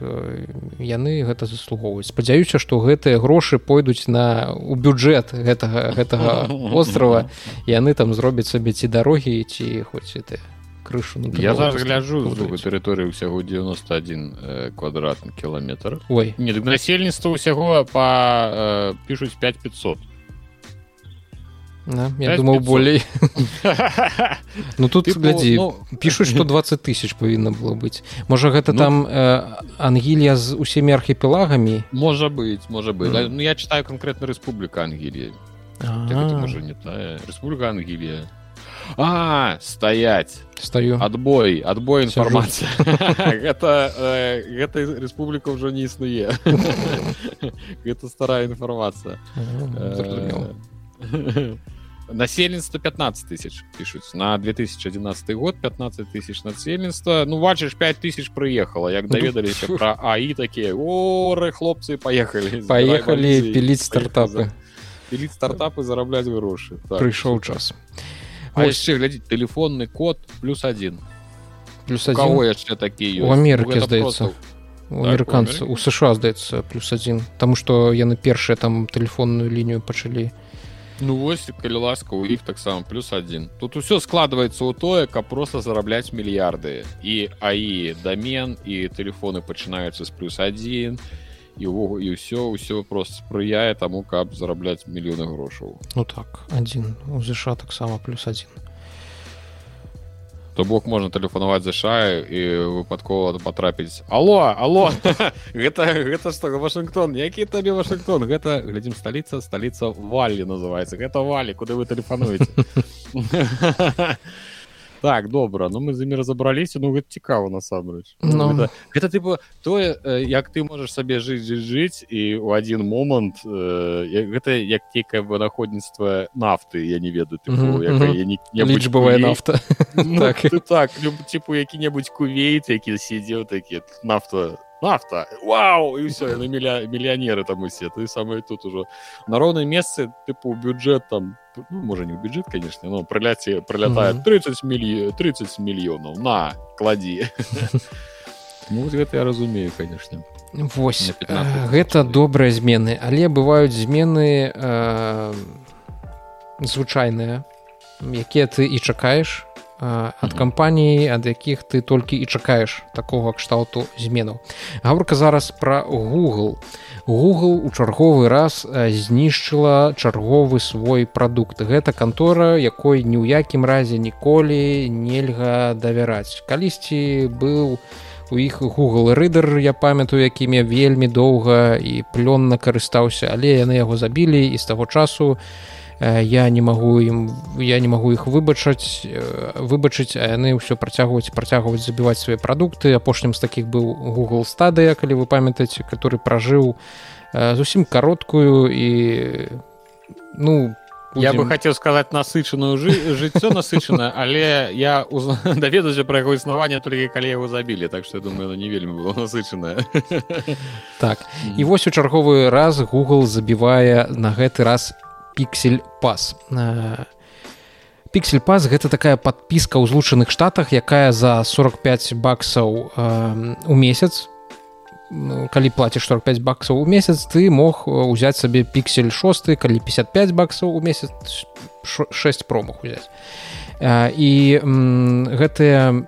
Яны гэта заслугоўваюць. Спадзяюся што гэтыя грошы пойдуць на у бюджэт гэтага гэтага острова яны там зробяць сабе ці дарогі ці хоць это крышу ну, я зараз гляджу тэрыторыі ўсяго 91 э, квадратны кіламетр ой. Не насельніцтва ўсяго па э, пішуць 5500 Да, я думаў болей ну тут глядзі ну... пішуць што 20 тысяч павінна было быць можа гэта ну... там э, ангілія з усімі архіпелагамі можа быць можа быть. Mm. ну, я читаю конкретна Рэспубліка ангілія можа не тая Рэспубліка ангілія а стаять стаю отбой отбой інфармацыя гэта гэта республіка ўжо не існуе гэта старая інфармацыя насельніцтва 15 тысяч пишуць на 2011 год 15 тысяч насельніцтва ну бачыш 5 тысяч прыехала як даведаліся про аі такія оры хлопцы поехали поехали піліць стартапы. Піліць стартапы зарабляць грошы так, прыйшоў час яшчэ глядзець телефонны код плюс один. Плюс кого яшчэ такі у Амерыкі здаецца у амерыканцы у сша здаецца плюс один. Тому что яны першыя там телефонную лінію пачалі ну вось калі ласка у іх таксама плюс один. Тут усё складваецца ў тое каб просто зарабляць мільярды і аі домен і телефоны пачынаюцца з плюс один і увогу і ўсё ўсё просто спрыяе таму каб зарабляць мільёны грошаў ну так. Один. У ЗША таксама плюс один. То бок можна тэлефанаваць заша і выпадкова патрапіць алло алло. Гэта гэта што вашингтон? Які табе вашингтон? Гэта глядзім сталіца сталіца валі называется. Гэта валі куды вы тэлефануеце так добра ну мы з імі разабраліся ну гэта цікава насамрэч ну, гэта, гэта тыпу тое як ты можаш сабе жыць жыць і у адзін момант э, гэта як тейкае вынаходніцтва нафты я не ведаю лічбавая нафта. Ну, так. так типу які-небудзь кувейт які сидзеў такі нафта нафта. Вау! І ўсё яны міля мільянеры там усе ты самае тут ужо на роўнай месцы тыпу бюджэт там ну, можа не ў бюджэт конечно но прыляце прылятае 30 мільё 30 мільёнаў на кладі ну, гэта я разумею конечно. Вось гэта добрыя змены але бываюць змены э, звычайныя якія ты і чакаеш ад кампаніі ад якіх ты толькі і чакаеш такога кшталту зменаў. Гаворка зараз пра google. Google у чарговы раз знішчыла чарговы свой прадукт. Гэта кантора якой ні ў якім разе ніколі нельга давяраць. Калісьці быў у іх google рыдер я памятаю якімі вельмі доўга і плённа карыстаўся але яны яго забілі і з таго часу у я не магу ім я не магу іх выбачаць выбачыць а яны ўсё працягваюць працягваць забіваць свае прадукты. Апошнім з такіх быў google стадыя калі вы памятаеце который пражыў зусім кароткую і ну будем... я бы хацеў сказаць насычаную жы жыццё насычана але я уз... даведаюся пра яго існаванне толькі калі яго забілі так что думаю не вельмі было насычаная так. І вось у чарговы раз google забівае на гэты раз пиксель пас пиксель пас гэта такая подпіска ў злучаных штатах якая за 45 баксаў у месяц калі плаціш 45 баксаў у месяц ты мог узяць сабе пиксель 6 калі 55 баксаў у месяц 6 промах узяць і гэтыя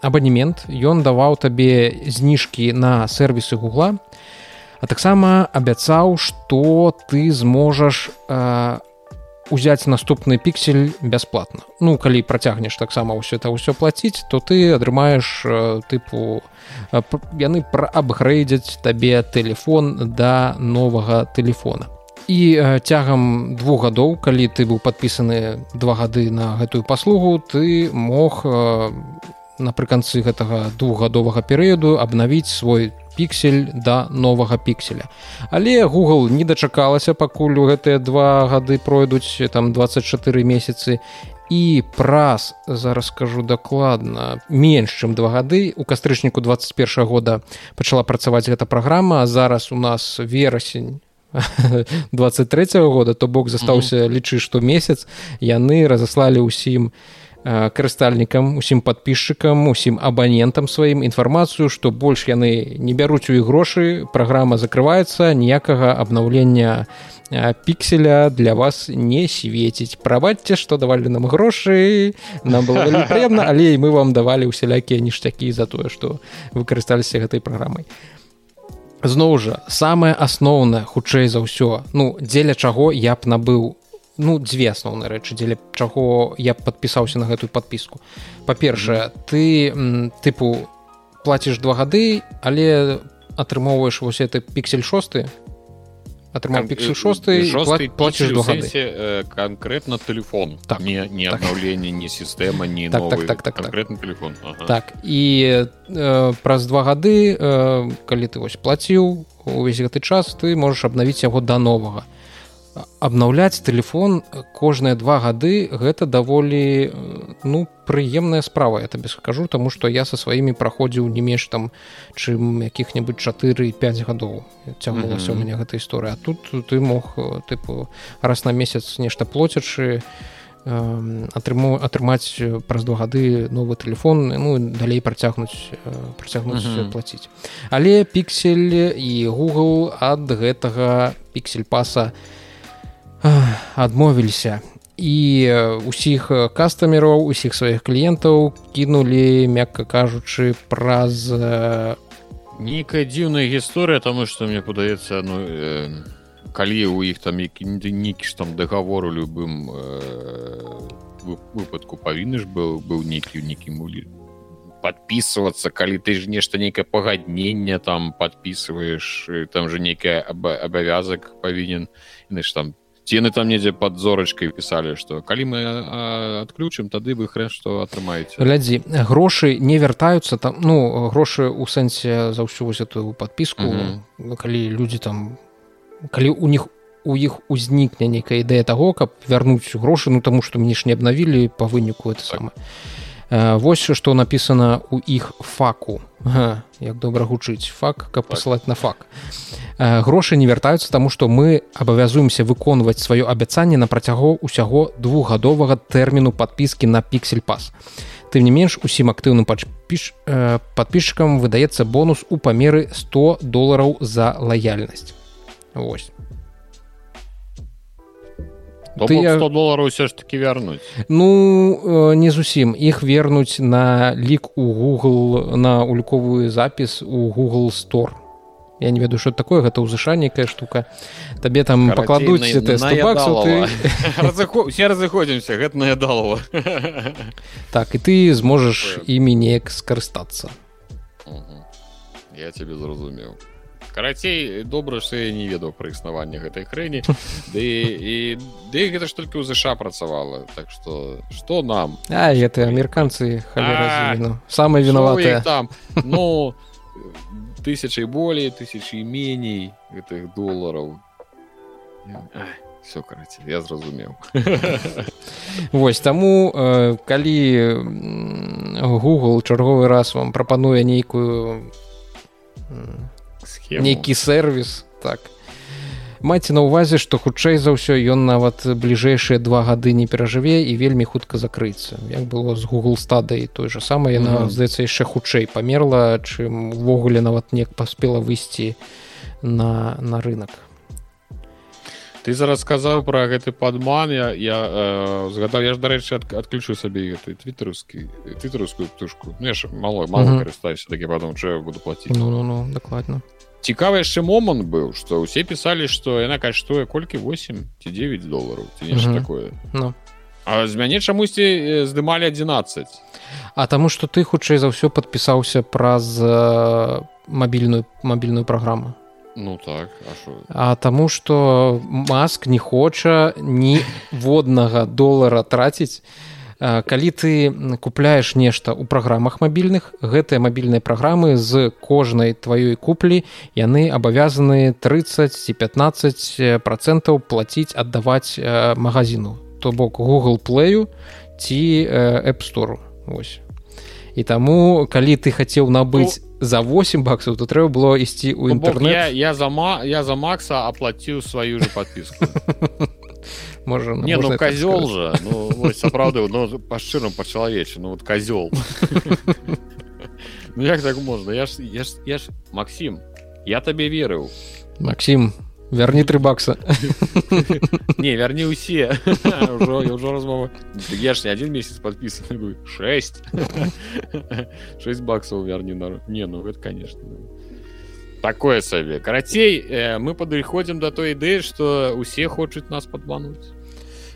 абанемент ён даваў табе зніжкі на сервісы гугла а таксама абяцаў что ты зможаш э, узяць наступны піксель бясплатна. Ну калі працягнеш таксама ўсё это ўсё плаціць то ты атрымаеш э, тыпу э, яны пра абгрэйдзяць табе телефон да новага телефона і цягам двух гадоў калі ты быў падпісаны два гады на гэтую паслугу ты мог напрыканцы гэтага двухгадовага перыяду абнавіць свой піксель да новага пікселя. Але google не дачакалася пакуль у гэтыя два гады пройдуць там 24 месяцы. І праз зараз скажу дакладна менш чым два гады у кастрычніку 21 года пачала працаваць гэта праграма зараз у нас верасень 23 -го года то бок застаўся лічы што месяц. Яны разаслалі ўсім на карыстальнікам усім подписчикам усім абанентам сваім інфармацыю што больш яны не бяруць у іх грошы праграма закрываецца ніякага абнаўлення пікселя для вас не свеціць. Правадце што давалі нам грошы нам было непрыемна але мы вам давалі усялякія ніштякі за тое што выкарысталіся гэтай праграмай. Зноў жа самае асноўнае хутчэй за ўсё ну дзеля чаго я б набыў ну дзве асноўныя рэчы дзеля чаго я падпісаўся на гэтую подпіску па-першае ты тыпу плаціш два гады але атрымоўваеш вось это піксель шосты атрымаў піксель шосты плаціш канкрэтна телефон. Так. Не не так. аднаўленне не сістэма не так, так, так, так, конкретно так. телефон ага. так і э, праз два гады э, калі ты вось плаціў увесь гэты час ты можаш абнавіць яго да новага абнаўляць телефон кожныя два гады гэта даволі ну прыемная справа я табе скажу тому что я со сваімі праходзіў не менш там чым якіх-небудзь 4-5 гадоў цягнулася mm -hmm. у мяне гэта гісторыя тут ты мог тыпу раз на месяц нешта плоцячы атрыму атрымаць праз два гады новы телефон ну далей працягнуць працягнуць mm -hmm. плаціць але піксель і google ад гэтага піксель паса не адмовіліся і усіх кастамераў усіх сваіх кліентаў кінулі мякка кажучы праз нейкая дзіўная гісторыя таму што мне падаецца ну э, калі у іх там які нейкі ж там дагавору любым э, выпадку павінны ж быў быў нейкі нейкі мулі подписываться калі ты ж нешта нейкае пагадненне там подписываешь там же нейкая абавязак павінен ж там цены там недзе под зорачкой писали что калі мы отключым тады вы хрен что атрымаеце глядзі грошы не вяртаюцца там ну грошы у сэнсе за ўсю вось эту подпіску mm -hmm. калі люди там калі у них у іх узнікне нейкая ідэя того каб вярнуць грошы ну таму что мне ж не абнавілі по выніку это так. самое Вось што напісана ў іх факу ага, як добра гучыць. Фак каб пасылаць на фак. Грошы не вяртаюцца таму што мы абавязуемся выконваць сваё абяцанне на працягу ўсяго двухгадовага тэрміну подпіскі на піксель пас тым не менш усім актыўным падпіш подписчикам выдаецца бонус у памеры 100 долараў за лаяльнасць. Вось ты 100 долларов все ж таки вярнуць ну э, не зусім іх вернуць на лік у google на ульковую запіс у google store. Я не ведаю что такое гэта ўзышаннікая штука. Табе там пакладуць все разыходзімся гэта наядалова так і ты зможаш імі неяк скарыстацца я тебе зразумеў карацей добра что я не ведаў пра існаванне гэтай хрэні. Ды і ды гэта ж толькі ў ЗША працавала так что что нам? А это амерыканцы самыя вінаватыя. там? Ну тысячай болей тысячи меней гэтых долараў. Все караце я зразумеў. Восьось таму э, калі google чарговы раз вам прапануе нейкую нейкі сервіс так. Маце на увазе што хутчэй за ўсё ён нават бліжэйшыя два гады не перажыве і вельмі хутка закрыцца. Як было з google стадай той же самае яна mm -hmm. здаецца яшчэ хутчэй памерла чым увогуле нават неяк паспела выйсці на на рынок ты зараз сказаў про гэты падман я я э, згадаў я ж дарэчы ад, адключу сабе гэты твиттеровскі твиттеровскую птушку. Ну, мало мало mm -hmm. карыстаюся такі потом буду платіць ну, ну, ну, дакладна цікавы яшчэ момант быў што ўсе пісалі што яна каштуе колькі 8 ці 9 долараў ці нешта такое. Ну. А з мяне чамусьці здымалі 11 А таму што ты хутчэй за ўсё падпісаўся праз э, мабільную мабільную праграму Ну так А, а таму што маск не хоча ніводнага долара траціць калі ты купляеш нешта ў праграмах мабільных гэтыя мабільныя праграмы з кожнай тваёй куплі яны абавязаны 30 ці 15 процентаў плаціць аддаваць магазину то бок google плею ці эпстору ось і таму калі ты хацеў набыць ну, за 8 баксаў то трэба было ісці ў інтэрнет я, я за я за макса аплаціў сваю же подпіску можа не ну козёл же. Ну сапраўды ну па шчырам па-чалавечы ну вот козёл ну як так можна я ж я ж я ж Макссім я табе верыў Макссім вярні тры бакса. Не вярні ўсе ўжо размова я ж не один месяц подпісаны 6 6 баксаў вярні на не ну гэта конечно такое сабе карацей э, мы падыходзім да той ідэі што усе хочуць нас падмануць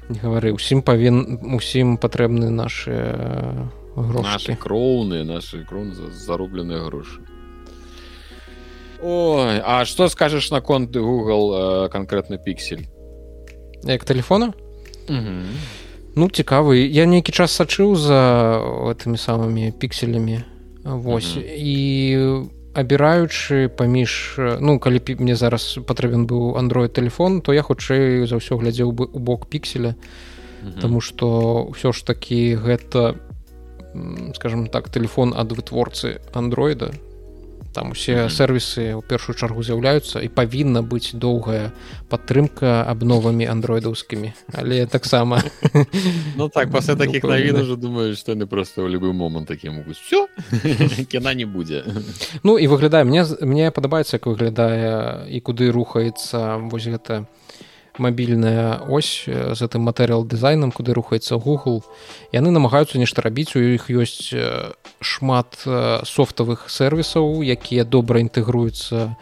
не гавары усім павін усім патрэбны наши э, грошы кроўныя наши крон зарубленыя грошы Ой, а что скажешь наконт google э, конкретно пиксель? Як телефона ну цікавы. Я нейкі час сачыў за этими самыми пікселями восьось і абіраючы паміж ну калі мне зараз патрэбен быў android телефон то я хутчэй за ўсё глядзеў бы у бок пікселя Таму што ўсё ж такі гэта скажем так телефон ад вытворцы андроида там усе сервісы ў першую чаргу з'яўляюцца і павінна быць доўгая падтрымка абновамі андроідаўскімі. Але таксама. Ну так пасля таких навін уже думаю что яны просто ў любы момант такі могуць все кіна не будзе ну і выглядае мне мне падабаецца як выглядае і куды рухаецца вось гэта мабільная ось з гэтым матэрыял дызайнам куды рухаецца google. Яны намагаюцца нешта рабіць у іх ёсць шмат софтавых сервісаў якія добра інтэгруюцца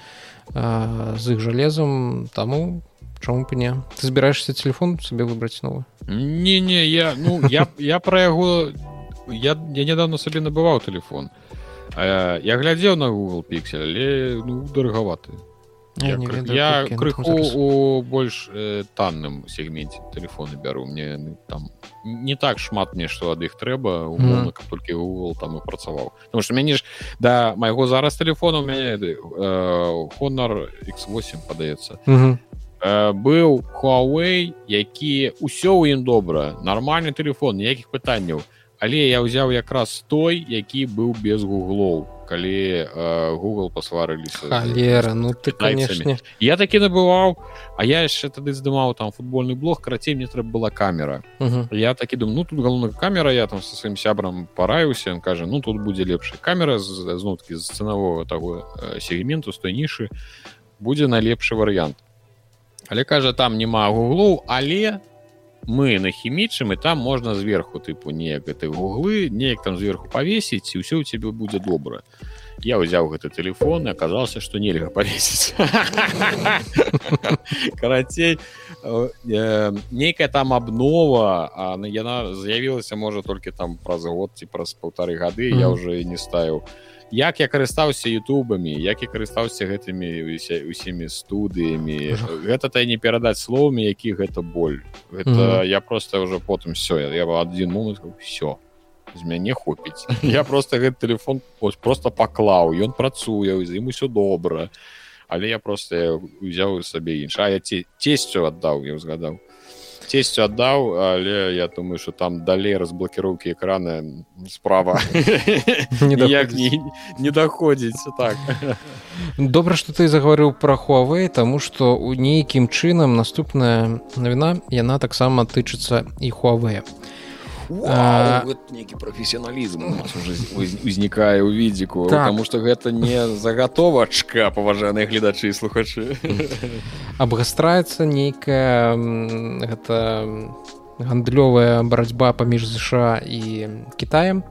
з іх жалезам таму чаму бы не ты збіраешься телефон сабе выбраць новы не не я ну я я про яго я я недавно сабе набываў телефон. Я глядзеў на google пиксель але ну дарагаваты Я, я, ведаю, я крыху у больш э, танным сегменце телефоны бяру мне ну, там не так шмат мне што ад іх трэба умоўно, mm. толькі Google там і працаваў потому что мяне ж да майго зараз телефона у мяне э, Honor x8 падаецца mm -hmm. э, быў Huawei які ўсё ў ім добра нармальны телефон ніякіх пытанняў але я ўзяў якраз той які быў без гуглоў калі э, Google пасварыліся халера ну ты конечно. Я такі набываў А я яшчэ тады здымаў там футбольны блог карацей мне трэба была камера. -huh. я такі думаю ну тут галоўная камера я там со сваім сябрам параюся он кажа ну тут будзе лепшая камера знуткі з цэнавого таго сегменту з той нішы будзе найлепшы варыянт але кажа там няма гуглоў але мы на хімічым і там можна зверху тыпу неяк гэты гуглы неяк там зверху павесіць і ўсё у цябе будзе добра я ўзяў гэты телефон і аказался што нельга павесіць карацей э, нейкая там абнова яна з'явілася можа толькі там праз год ці праз полторы гады я уже не ставіў як я карыстаўся ютубамі як я карыстаўся гэтымі усімі студыямі. Гэта та не перадаць словамі які гэта боль. Гэта mm -hmm. я просто уже потым все я один момент все з мяне хопіць я просто гэты телефон ось просто паклаў ён працуе з ім усё добра. Але я просто узяў сабе іншая ці цесцю аддаў я узгадаў цесцю аддаў але я думаю что там далей разблокіроўкі экрана справа. Не, не даходзіць так. Добра что ты загаварыў про Huawei тому что у нейкім чынам наступная навіна яна таксама тычыцца і Huawei нейкі прафесіяналізм узнікае ў відзіку так. потому что гэта не загатовачка паважаныя гледачы і слухачы. Абгастраецца нейкая гэта гандлёвая барацьба паміж ЗША і Китаем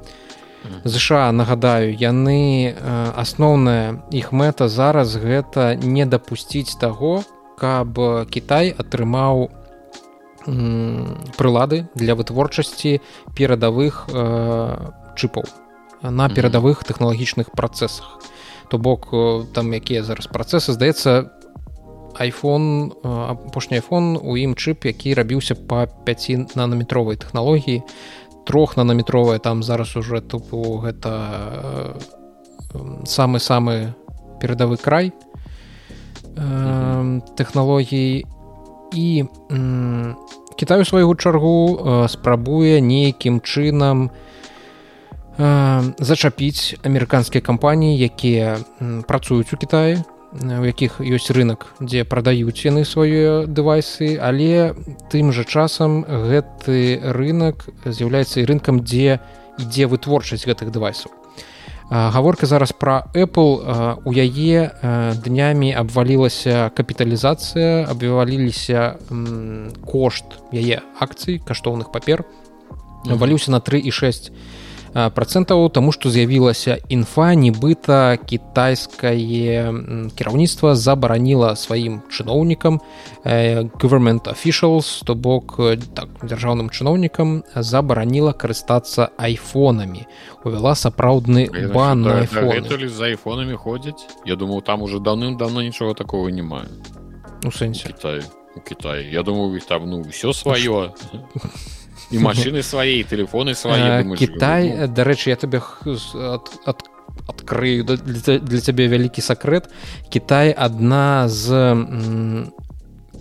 ЗША нагадаю яны асноўная іх мэта зараз гэта не дапусціць таго каб Кітай атрымаў у прылады для вытворчасці перадавых э, чыпаў на перадавых тэхналагічных працэсах. То бок э, там якія зараз працэсы здаецца iphone апошні iphone у ім чып які рабіўся па 5 нанометровай тэхналогіі. Трох нанометровая там зараз уже тупу гэта самы самы перадавы край тэхналогій і Кітай у свайго чаргу э, спрабуе нейкім чынам э, зачапіць амерыканскія кампаніі, якія працуюць у Кітаі, у якіх ёсць рынок, дзе прадаюць яны свае дэвайсы, але тым жа часам гэты рынок з'яўляецца і рынкам, дзе ідзе вытворчасць гэтых дэвайсаў гаворка зараз про apple. У яе днямі абвалілася капіталізацыя абваліліся кошт яе акцый каштоўных папер. Валюся на 3,6 процентаў тому что з'явілася інфа нібыта кітайскае кіраўніцтва забараніла сваім чыноўнікам government officials то бок так дзяржаўным чыноўнікам забараніла карыстацца айфонамі увяла сапраўдны бан за айфонамі ходзяць Я думаю там уже даўным-давно нічога такого не маю у сэнсе Кітай у Кітай Я думаю там ну все сваё і машины свае телефоны свае Кітай дарэчы я табе ад адкрыю для цябе вялікі сакрэт Кітай адна з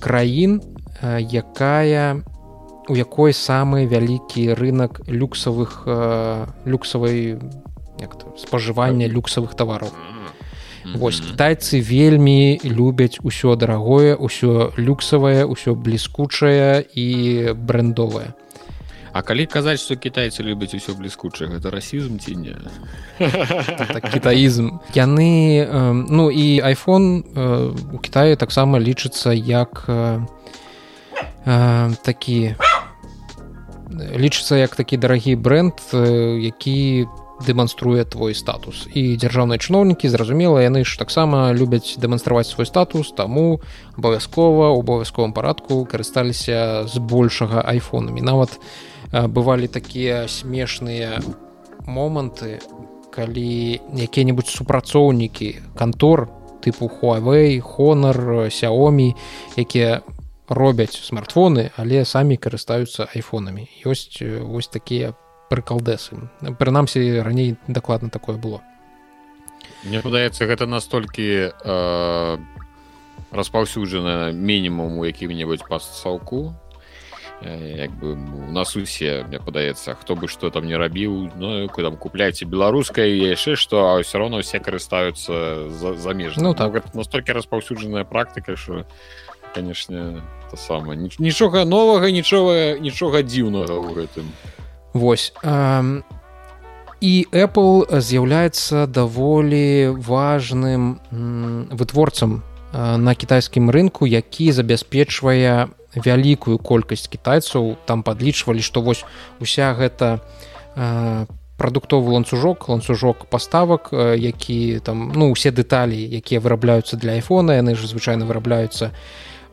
краін якая у якой самы вялікі рынок люксавых люксавай спажывання люксавых тавараў Вось кітайцы вельмі любяць усё дарагое ўсё люксавае ўсё бліскучае і брэндовае А калі казаць што кітайцы любяць усё бліскучае гэта расізм ці не? Так, кітаізм. Яны ну і iPhone у Китае таксама лічыцца як такі лічыцца як такі дарагі бренд які дэманструе твой статус. І дзяржаўныя чыноўнікі зразумела яны ж таксама любяць дэманстраваць свой статус таму абавязкова у абавязковым парадку карысталіся з большага айфонамі. Нават бывалі такія смешныя моманты калі якія-небудзь супрацоўнікі кантор тыпу Huawei хонор сяомі якія робяць смартфоны але самі карыстаюцца айфонамі. Ёсць вось такія прыкалдэсы. Прынамсі раней дакладна такое было. Мне падаецца гэта настолькі э, распаўсюджана мінімум у якім-небудзь пастсаўку як бы у нас усе мне падаецца хто бы что там не рабіў Ну там купляйте беларускае яшчэ што все равно все карыстаюцца замеж Ну так. настолькі распаўсюджаная практыка що конечно то самое. Нічога новага нічога нічога дзіўнага ў гэтым Вось э, і Apple з'яўляецца даволі важным вытворцам на кітайскім рынку, які забяспечвае вялікую колькасць кітайцаў там падлічвалі, што вось уся гэта э, прадуктовы ланцужок ланцужок паставак які там ну усе дэталі якія вырабляюцца для айфона яны ж звычайна вырабляюцца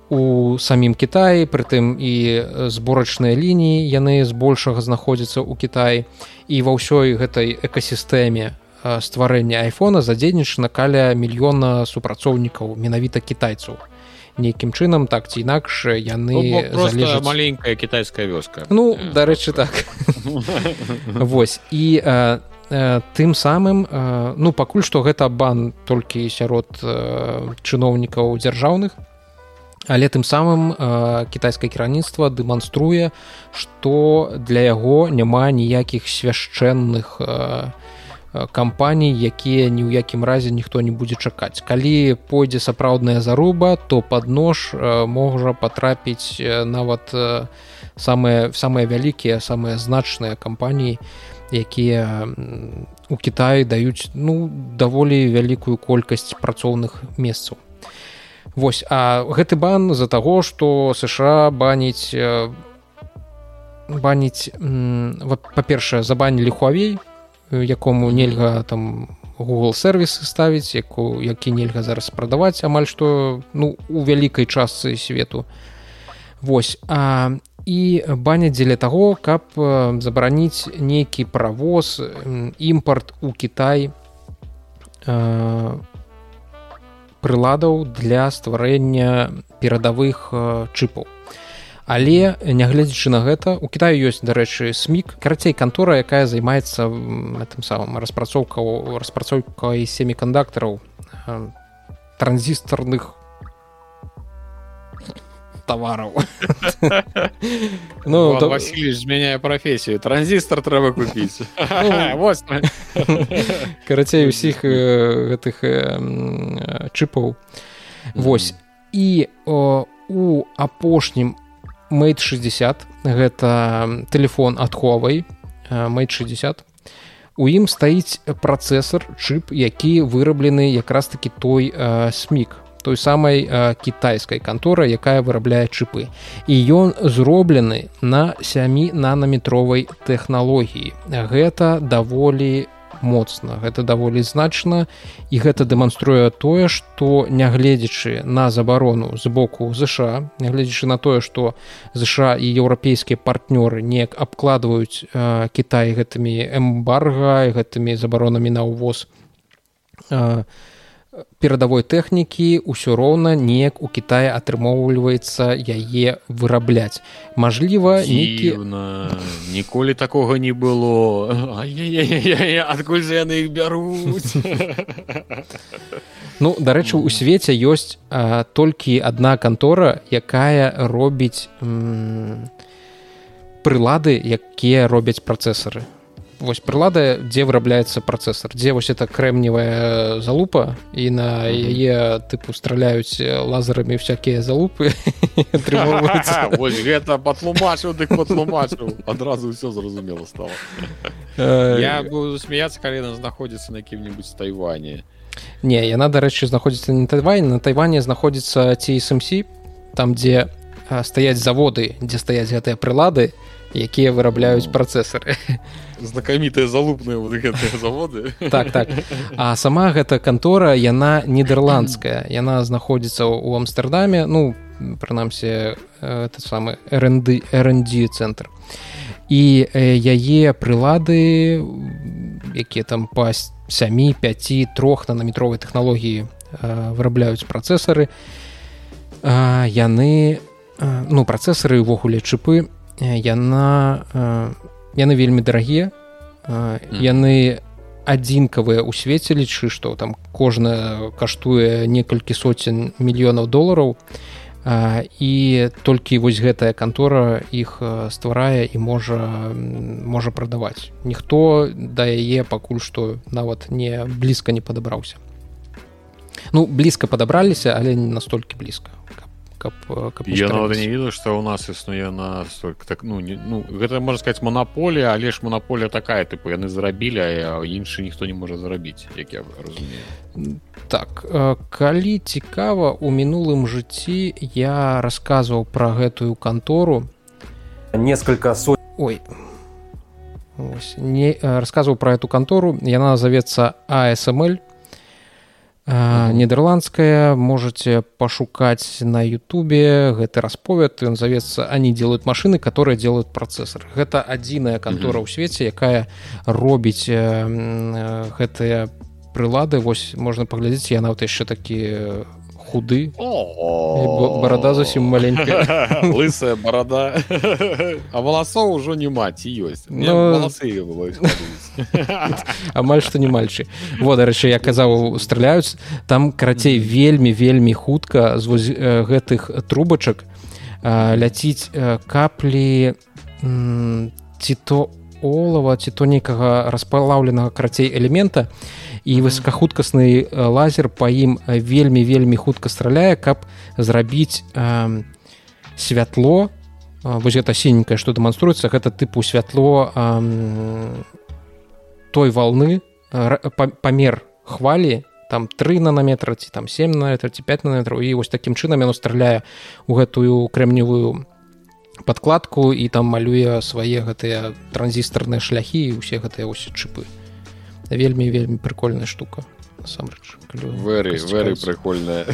у самім Кіаі прытым і зборачныя лініі яны збольшага знаходзяцца ў Кіаі і ва ўсёй гэтай экасістэме стварэння айфона задзейнічана каля мільёна супрацоўнікаў менавіта кітайцаў нейкім чынам так ці інакш яны ну, залежаць... маленькая кітайская вёска. Ну дарэчы так. Восьось і а, а, тым самым а, ну пакуль што гэта бан толькі сярод чыноўнікаў дзяржаўных але тым самым э, кітайскае кіраўніцтва дэманструе што для яго няма ніякіх свяшчэнных э, кампаній якія ні ў якім разе ніхто не будзе чакаць. Калі пойдзе сапраўдная заруба то под нож э, можа патрапіць нават э, самыя самыя вялікія самыя значныя кампаніі якія у Кітаі даюць ну даволі вялікую колькасць працоўных месцаў. Вось а гэты бан з-за таго што сша баніць э, баніць па-першае забанілі хуавей якому нельга там google сервісы ставіць яку які нельга зараз прадаваць амаль што ну у вялікай частцы свету. Вось а і баня дзеля таго каб забараніць нейкі правоз імпарт у Кітай э, прыладаў для стварэння перадавых чыпаў але нягледзячы на гэта у Китаю ёсць дарэчы смік карацей кантора якая займаецца тым самым распрацоўка распрацоўкай семікандактараў транзістарных тавараў ну Василий змяняе прафесію транзістор трэба купіць карацей усіх гэтых чыпаў. Восьось і у апошнім мейт 60 гэта телефон адховай мейт 60 у ім стаіць працэсор чып які выраблены якраз таки той смік той самай э, кітайскай канторы якая вырабляе чыпы. І ён зроблены на сямі нанаметровай тэхналогіі. Гэта даволі моцна. Гэта даволі значна і гэта дэманструе тое што нягледзячы на забарону з боку ЗША нягледзячы на тое што ЗША і еўрапейскія партнёры неяк абкладваюць э, Кітай гэтымі эмбарга гэтымі забаронамі на ўвоз э, перадавой тэхнікі ўсё роўна неяк у Китае атрымоўваецца яе вырабляць. Мажліва нейкі ніколі такога не было. Адкуль же яны іх бяруць? Ну дарэчы у свеце ёсць а, толькі адна кантора якая робіць прылады якія робяць працэсары вось прылада дзе вырабляецца працэсар дзе вось это крэмневая залупа і на яе тыпу страляюць лазарамі всякія залупы гэта патлумачыў дык патлумачыў адразу ўсё зразумела стало. Я буду смяяться калі яна знаходзіцца на якім-нибудь тайване не яна дарэчы знаходзіцца не тайвань на тайване знаходзіцца ці смс там дзе стаяць заводы дзе стаяць гэтыя прылады якія вырабляюць працэсары. Знакамітыя залупныя вот гэтыя заводы. Так так. А сама гэта кантора яна нідерландская яна знаходзіцца ў амстердаме ну прынамсі этот самы рнды рнд цэнтр. І яе прылады якія там па 7 5 трох нанометровай тэхналогіі вырабляюць працэсары. Яны ну працэсары ўвогуле чыпы яна яны вельмі дарагія. Яны адзінкавыя ў свеце лічы што там кожная каштуе некалькі соцень мільёнаў долараў. І толькі вось гэтая кантора іх стварае і можа можа прадаваць. Ніхто да яе пакуль што нават не блізка не падабраўся. Ну блізка падабраліся але не настолькі блізка каб, каб я не ведаю что у нас існуе на так ну не, ну гэта можна сказать монополія але ж монополія такая тыпу яны зарабілі а іншы ніхто не можа зарабіць як я разумею. Так калі цікава у мінулым жыцці я расказваў про гэтую кантору несколько сот ой Ось, не рассказываў про эту контору. Яна назовецца асмл нідерландская можете пашукаць на Ютубе гэты расповед ён завецца они делают машины которые делают працэсор гэта адзіная кантора ў свеце якая робіць гэтыя прылады. Вось можна паглядзець я нават яшчэ такі худы. Барада зусім маленькая. Лысая барада а валасоў ужо не маці ёсць амаль што не мальчы вот дарэчы я казаў страляюць там карацей вельмі вельмі хутка з вось гэтых трубачак ляціць каплі ці то олава ці то нейкага распалаўленага карацей элемента. і і высокахуткасны лазер па ім вельмі вельмі хутка страляе каб зрабіць э, святло вось гэта сіненькае што дэманструецца гэта тыпу святло э, той волны памер хвалі там 3 нанометра ці там 7 на ці 5 нанометраў і вось такім чынам яно страляе у гэтую крэмневую подкладку і там малюе свае гэтыя транзістарныя шляхі і усе гэтыя ось чыпы вельмі вельмі прикольная штука насамрэч. Прикольная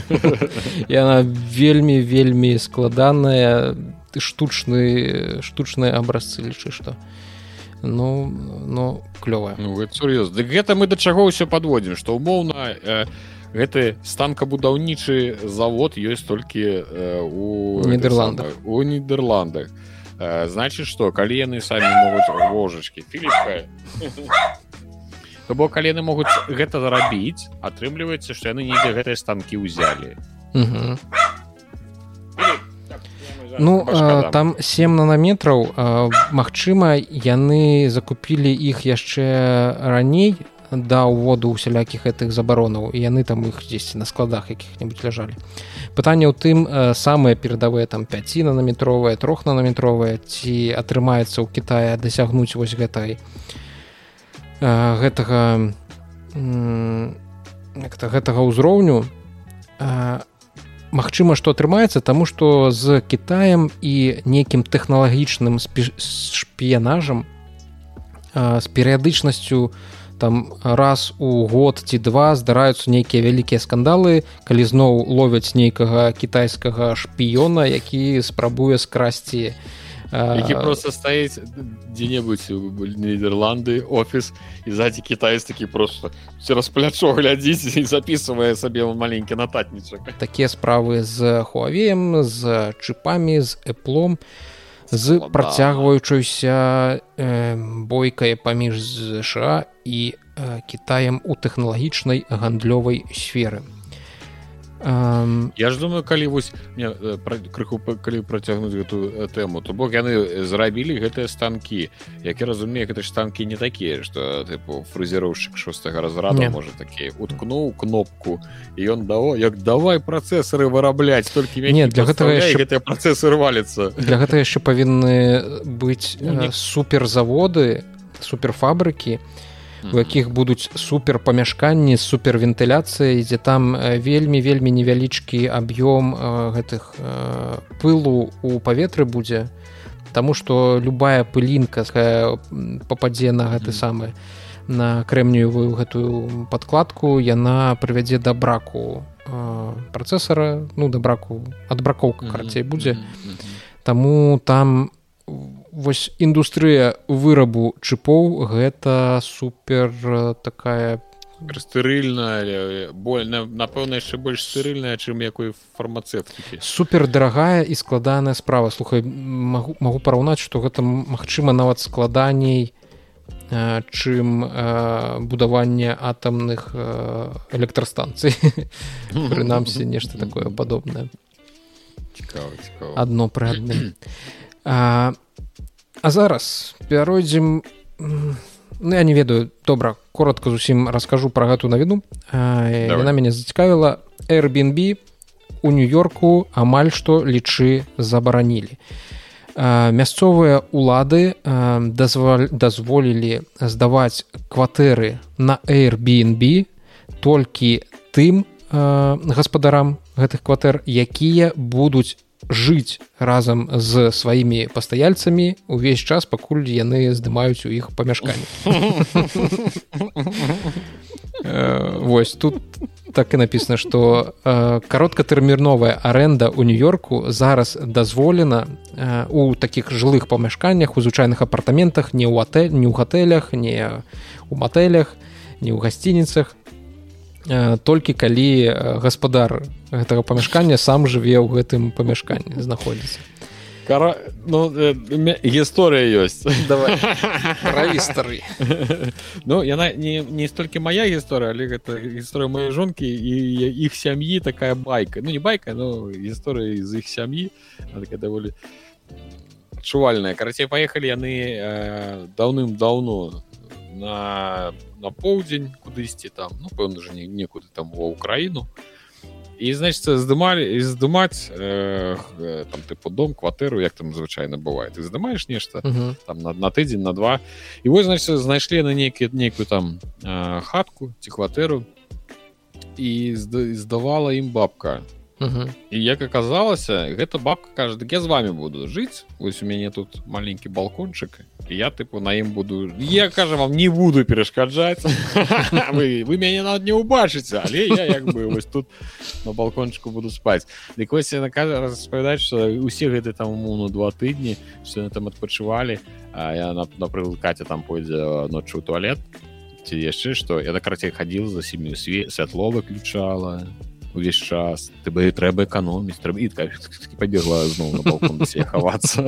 яна вельмі вельмі складаная ты штучны штучныя абразцы лічы што. Ну ну клёвая. Ну, сур'ёз. Дык гэта мы да чаго ўсё подводзім што умоўна э, гэты станкабудаўнічы завод ёсць толькі э, у нідерландах. у нідерландах. Э, значит что калі яны самі могуць ложачки філіпка То бок калі яны могуць гэта зарабіць атрымліваецца што яны недзе гэтыя станкі ўзялі. Ну а, там 7 нанометраў Магчыма яны закупілі іх яшчэ раней да ўводу усялякіх гэтых забаронаў і яны там іх дзесьці на складах якіх-небудзь ляжалі. Пытанне ў тым самыя перадавыя там 5 нанометровыя трох нанометровыя ці атрымаецца ў Китае дасягнуць вось гэтай а гэтага гэтага ўзроўню Магчыма што атрымаецца таму што з Китаем і нейкім тэхналагічным шпіянажам з перыядычнасцю там раз у год ці два здараюцца нейкія вялікія скандалы калі зноў ловяць нейкага кітайскага шпіёна які спрабуе скрасці які просто стаіць дзе-небудзь нідерланды офіс і ззаді кітаец такі просто цераз плячо глядзіць і записывае сабе маленькі нататнічак такія справы з хуавеем з чыпамі з эплом з працягваючуюся э, бойкай паміж ЗША і э, кітаем у тэхналагічнай гандлёвай сферы Um, я ж думаю калі вось мне крыху калі працягнуць гэтую тэму то бок яны зрабілі гэтыя станкі. Як я разумею гэта ж станкі не такія што тыпу фрызіроўшчык шостага разраду можа такі уткнуў кнопку і ён дао як давай працэсары вырабляць толькі не для гэтага яшчэ... гэтыя працэсы рваліцца для гэта яшчэ павінны быць ну, суперзаводы суперфабрыкі у якіх будуць супер памяшканні супервентыляцыі дзе там вельмі вельмі невялічкі аб'ём гэтых пылу у паветры будзе Таму што любая пылінка попадзе на гэты самы на крэмніевую гэтую падкладку яна прывядзе да браку працэсара ну да браку адбракоўка карацей будзе. Таму там у вось індустрыя вырабу чыпоў гэта супер э, такая стырыльная больна напэўна яшчэ больш стырыльная чым якой фармацэптыкі супер дарагая і складаная справа. Слухай магу, магу параўнаць што гэта магчыма нават складаней э, чым э, будаванне атамных электрастанцый. Прынамсі нешта такое падобнае. Адно пры адным а зараз пяройдзем ну, я не ведаю добра коротко зусім раскажу пра гэту навіну. Яна мяне зацікавіла. Airbnb у нью-йорку амаль што лічы забаранілі. Мясцовыя улады дазволілі здаваць кватэры на Airbnb толькі тым гаспадарам гэтых кватэр якія будуць жыць разам з сваімі пастаяльцамі увесь час пакуль яны здымаюць у іх памяшканні. Э, Вось тут так і написано что э, кароткатэрміновая аренда у нью-йорку зараз дазволена э, у таких жылых памяшканнях у звычайных апартаментах не ў отель не ў гатэлях не у матэлях не ў гасцініцах толькі калі э, гаспадар гэтага памяшкання сам жыве ў гэтым памяшканні знаходзіцца. Кара... ну, э, гісторыя ёсць. Давайвістары Ну яна не, не столькі моя гісторыя але гэта гісторыя маёй жонкі і іх сям'і такая байка. Ну не байка но гісторыя з іх сям'і. Даволі адчувальная карацей паехалі яны э, даўным-даўно на на поўдзень кудысьці там ну пэўна же некуды там ва ўкраіну і значит здымалі і здымаць э, там тыпу дом кватэру як там звычайна бывае ты здымаеш нешта uh -huh. там на, на тыдзень на два. І вось значит знайшлі на нейкі нейкую там э, хатку ці кватэру і здавала ім бабка Угу. і як аказалася гэта бабка кажа так я з вами буду жыць ось у мяне тут маленькі балкончык і я тыпу на ім буду я кажа вам не буду перашкаджаць вы, вы мяне нават не ўбачыце але я як бы вось тут на балкончыку буду спаць дык вось яна кажа распавядаць што усе гэты там умоўну два тыдні все там адпачывалі а я напрыклад каця там пойдзе ноччу ў туалет ці яшчэ што. Я да карацей хадзіл за сям'ю све святло выключала увесь час ты бы трэба эканоміць трэба і пабегла зноў хавацца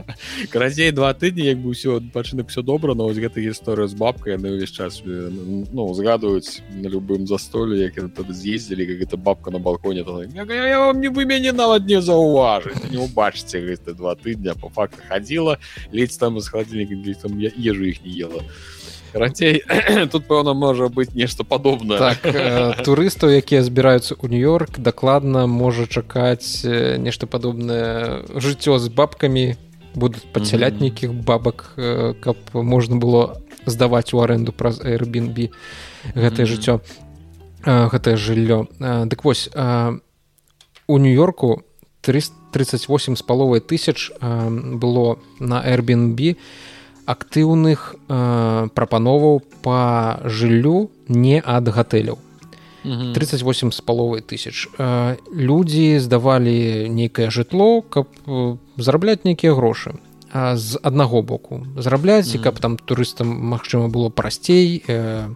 карацей два тыдні як бы ўсё пачынак все добра но вось гэта гісторыя з бабкай яны ўвесь час ну згадваюць на любым застолі як з'ездзілі как гэта бабка на балконе я вам не вы мяне нават не заўважыць не убачыце гэта два тыдня по факту хадзіла ледзь там з халадзільніка там я ежу іх не ела а карацей тут пэўна можа быць нешта падобна так, э, турыстаў якія збіраюцца ў нью-йорк дакладна можа чакаць э, нешта падобнае жыццё з бабкамі будуць падсяляць нейкіх бабак э, каб можна было здаваць у аренду праз airbnb. Гэтае жыццё э, гэтае жыллё э, дык вось у нью-йорку 338 з паловай тысяч было на airbnb. і актыўных э, прапановаў по жыллю не ад гатэляў. 38 з паловай тысяч. Людзі здавалі нейкае жытло каб зарабляць нейкія грошы. З аднаго боку зарабляць і каб там турыстам магчыма было прасцей э, э,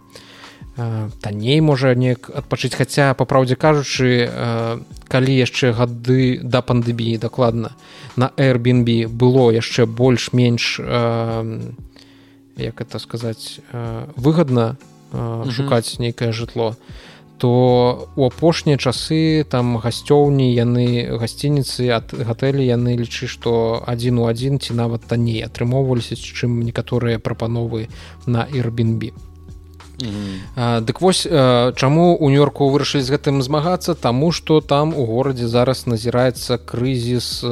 танней можа неяк адпачыць. Хаця па праўдзе кажучы э, калі яшчэ гады да пандэміі дакладна на airbnb было яшчэ больш-менш э, як это сказаць э, выгадна э, шукаць нейкае жытло то у апошнія часы там гасцёўні яны гасцініцы ад гатэлі яны лічы што адзін у адзін ці нават танней атрымоўваліся чым некаторыя прапановы на airbnb Дык вось чаму у нью-йорку вырашылі з гэтым змагацца? Таму што там у горадзе зараз назіраецца крызіс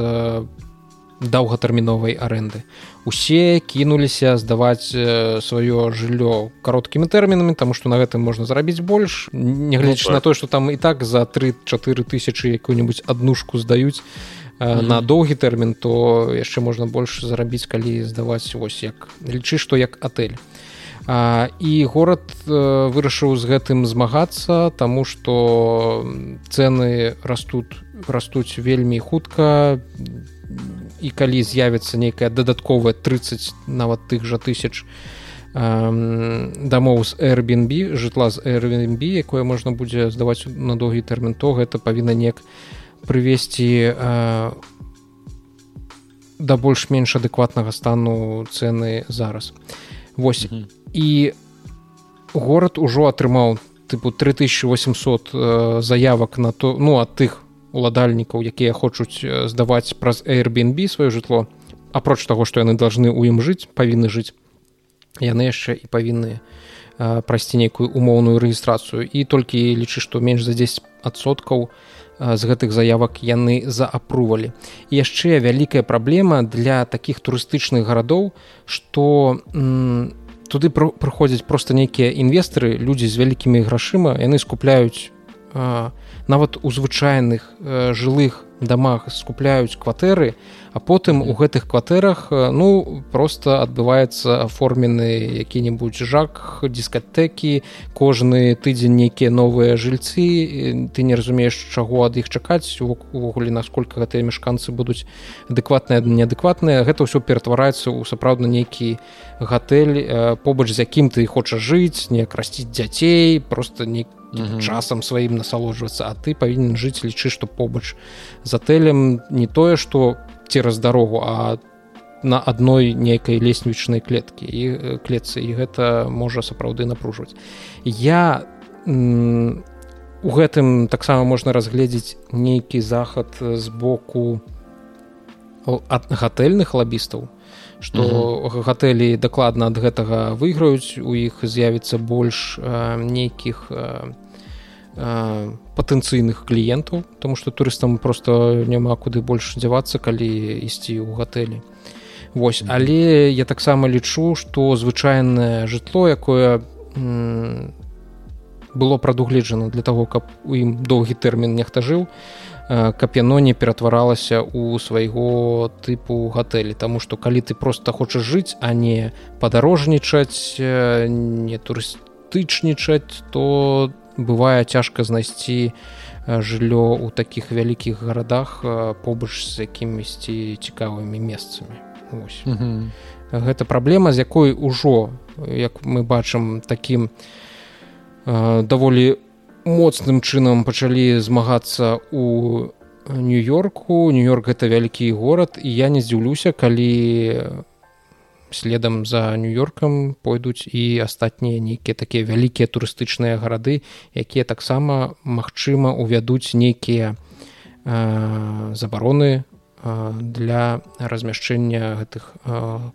даўгатэрміновай арэнды. Усе кінуліся здаваць сваё жыллё кароткімі тэрмінамі тому что на гэтым можна зарабіць больш. Нягледзячы ну, на то что там і так за 3-4 тысячи якую-нибудь аднушку здаюць mm -hmm. на доўгі тэрмін то яшчэ можна больш зарабіць калі здаваць вось як. Лічы што як отель а, і горад вырашыў з гэтым змагацца тому что цены растут растуць вельмі хутка. І калі з'явіцца нейкая дадатковая 30 нават тых жа тысяч дамоў з airbnb жытла з airbnb якое можна будзе здаваць на доўгі тэрмін то гэта павінна неяк прывесці да больш-менш адэкватнага стану цены зараз. Восьось mm -hmm. І горад ужо атрымаў тыпу 3800 заявак на то ну ад тых уладальнікаў якія хочуць здаваць праз airbnb сваё жытло. Апроч таго што яны должны ў ім жыць павінны жыць яны яшчэ і павінны прайсці нейкую умоўную рэгістрацыю. І толькі лічы што менш за 10соткаў з гэтых заявак яны заапрувалі. Яшчэ вялікая праблема для таких турыстычных гарадоў што туды прыходзяць просто нейкія інвестары людзі з вялікімі грашыма яны скупляюць нават у звычайных э, жылых дамах скупляюць кватэры а потым у гэтых кватэрах ну просто адбываецца аформлены які-небудзь жак дыскатэкі кожны тыдзень нейкія новыя жыльцы ты не разумееш чаго ад іх чакаць увогуле насколько гэтыя мяшканцы будуць адэкватныя неадэкватныя. Гэта ўсё ператвараецца ў сапраўдна нейкі гатэль побач з якім ты хочаш жыць не красціць дзяцей просто нейкі часам сваім насалоджвацца а ты павінен жыць лічы што побач з отелем не тое што цераз дарогу а на адной нейкай леснічнай клеткі і клетцы і гэта можа сапраўды напружваць. Я у гэтым таксама можна разгледзець нейкі захад з боку ад гатэльных лабістаў што гатэлі дакладна ад гэтага выйграюць. У іх з'явіцца больш нейкіх патэнцыйных кліентаў тому что турыстам просто няма куды больш дзявацца калі ісці ў гатэлі. Вось але я таксама лічу што звычайнае жытло якое было прадугледжана для того каб у ім доўгі тэрмін нехта жыў каб яно не ператваралася у свайго тыпу гатэлі. Таму што калі ты просто хочаш жыць а не падарожнічаць не турыстычнічаць то бывае цяжка знайсці жыллё ў такіх вялікіх гарадах побач з якімісьці цікавымі месцамі. Гэта праблема з якой ужо як мы бачым такім даволі у моцным чынам пачалі змагацца у нью-йорку. Нью-йорк гэта вялікі горад і я не здзіўлюся калі следам за нью-йоркам пойдуць і астатнія нейкія такія вялікія турыстычныя гарады якія таксама магчыма увядуць нейкія э, забароны для размяшчэння гэтых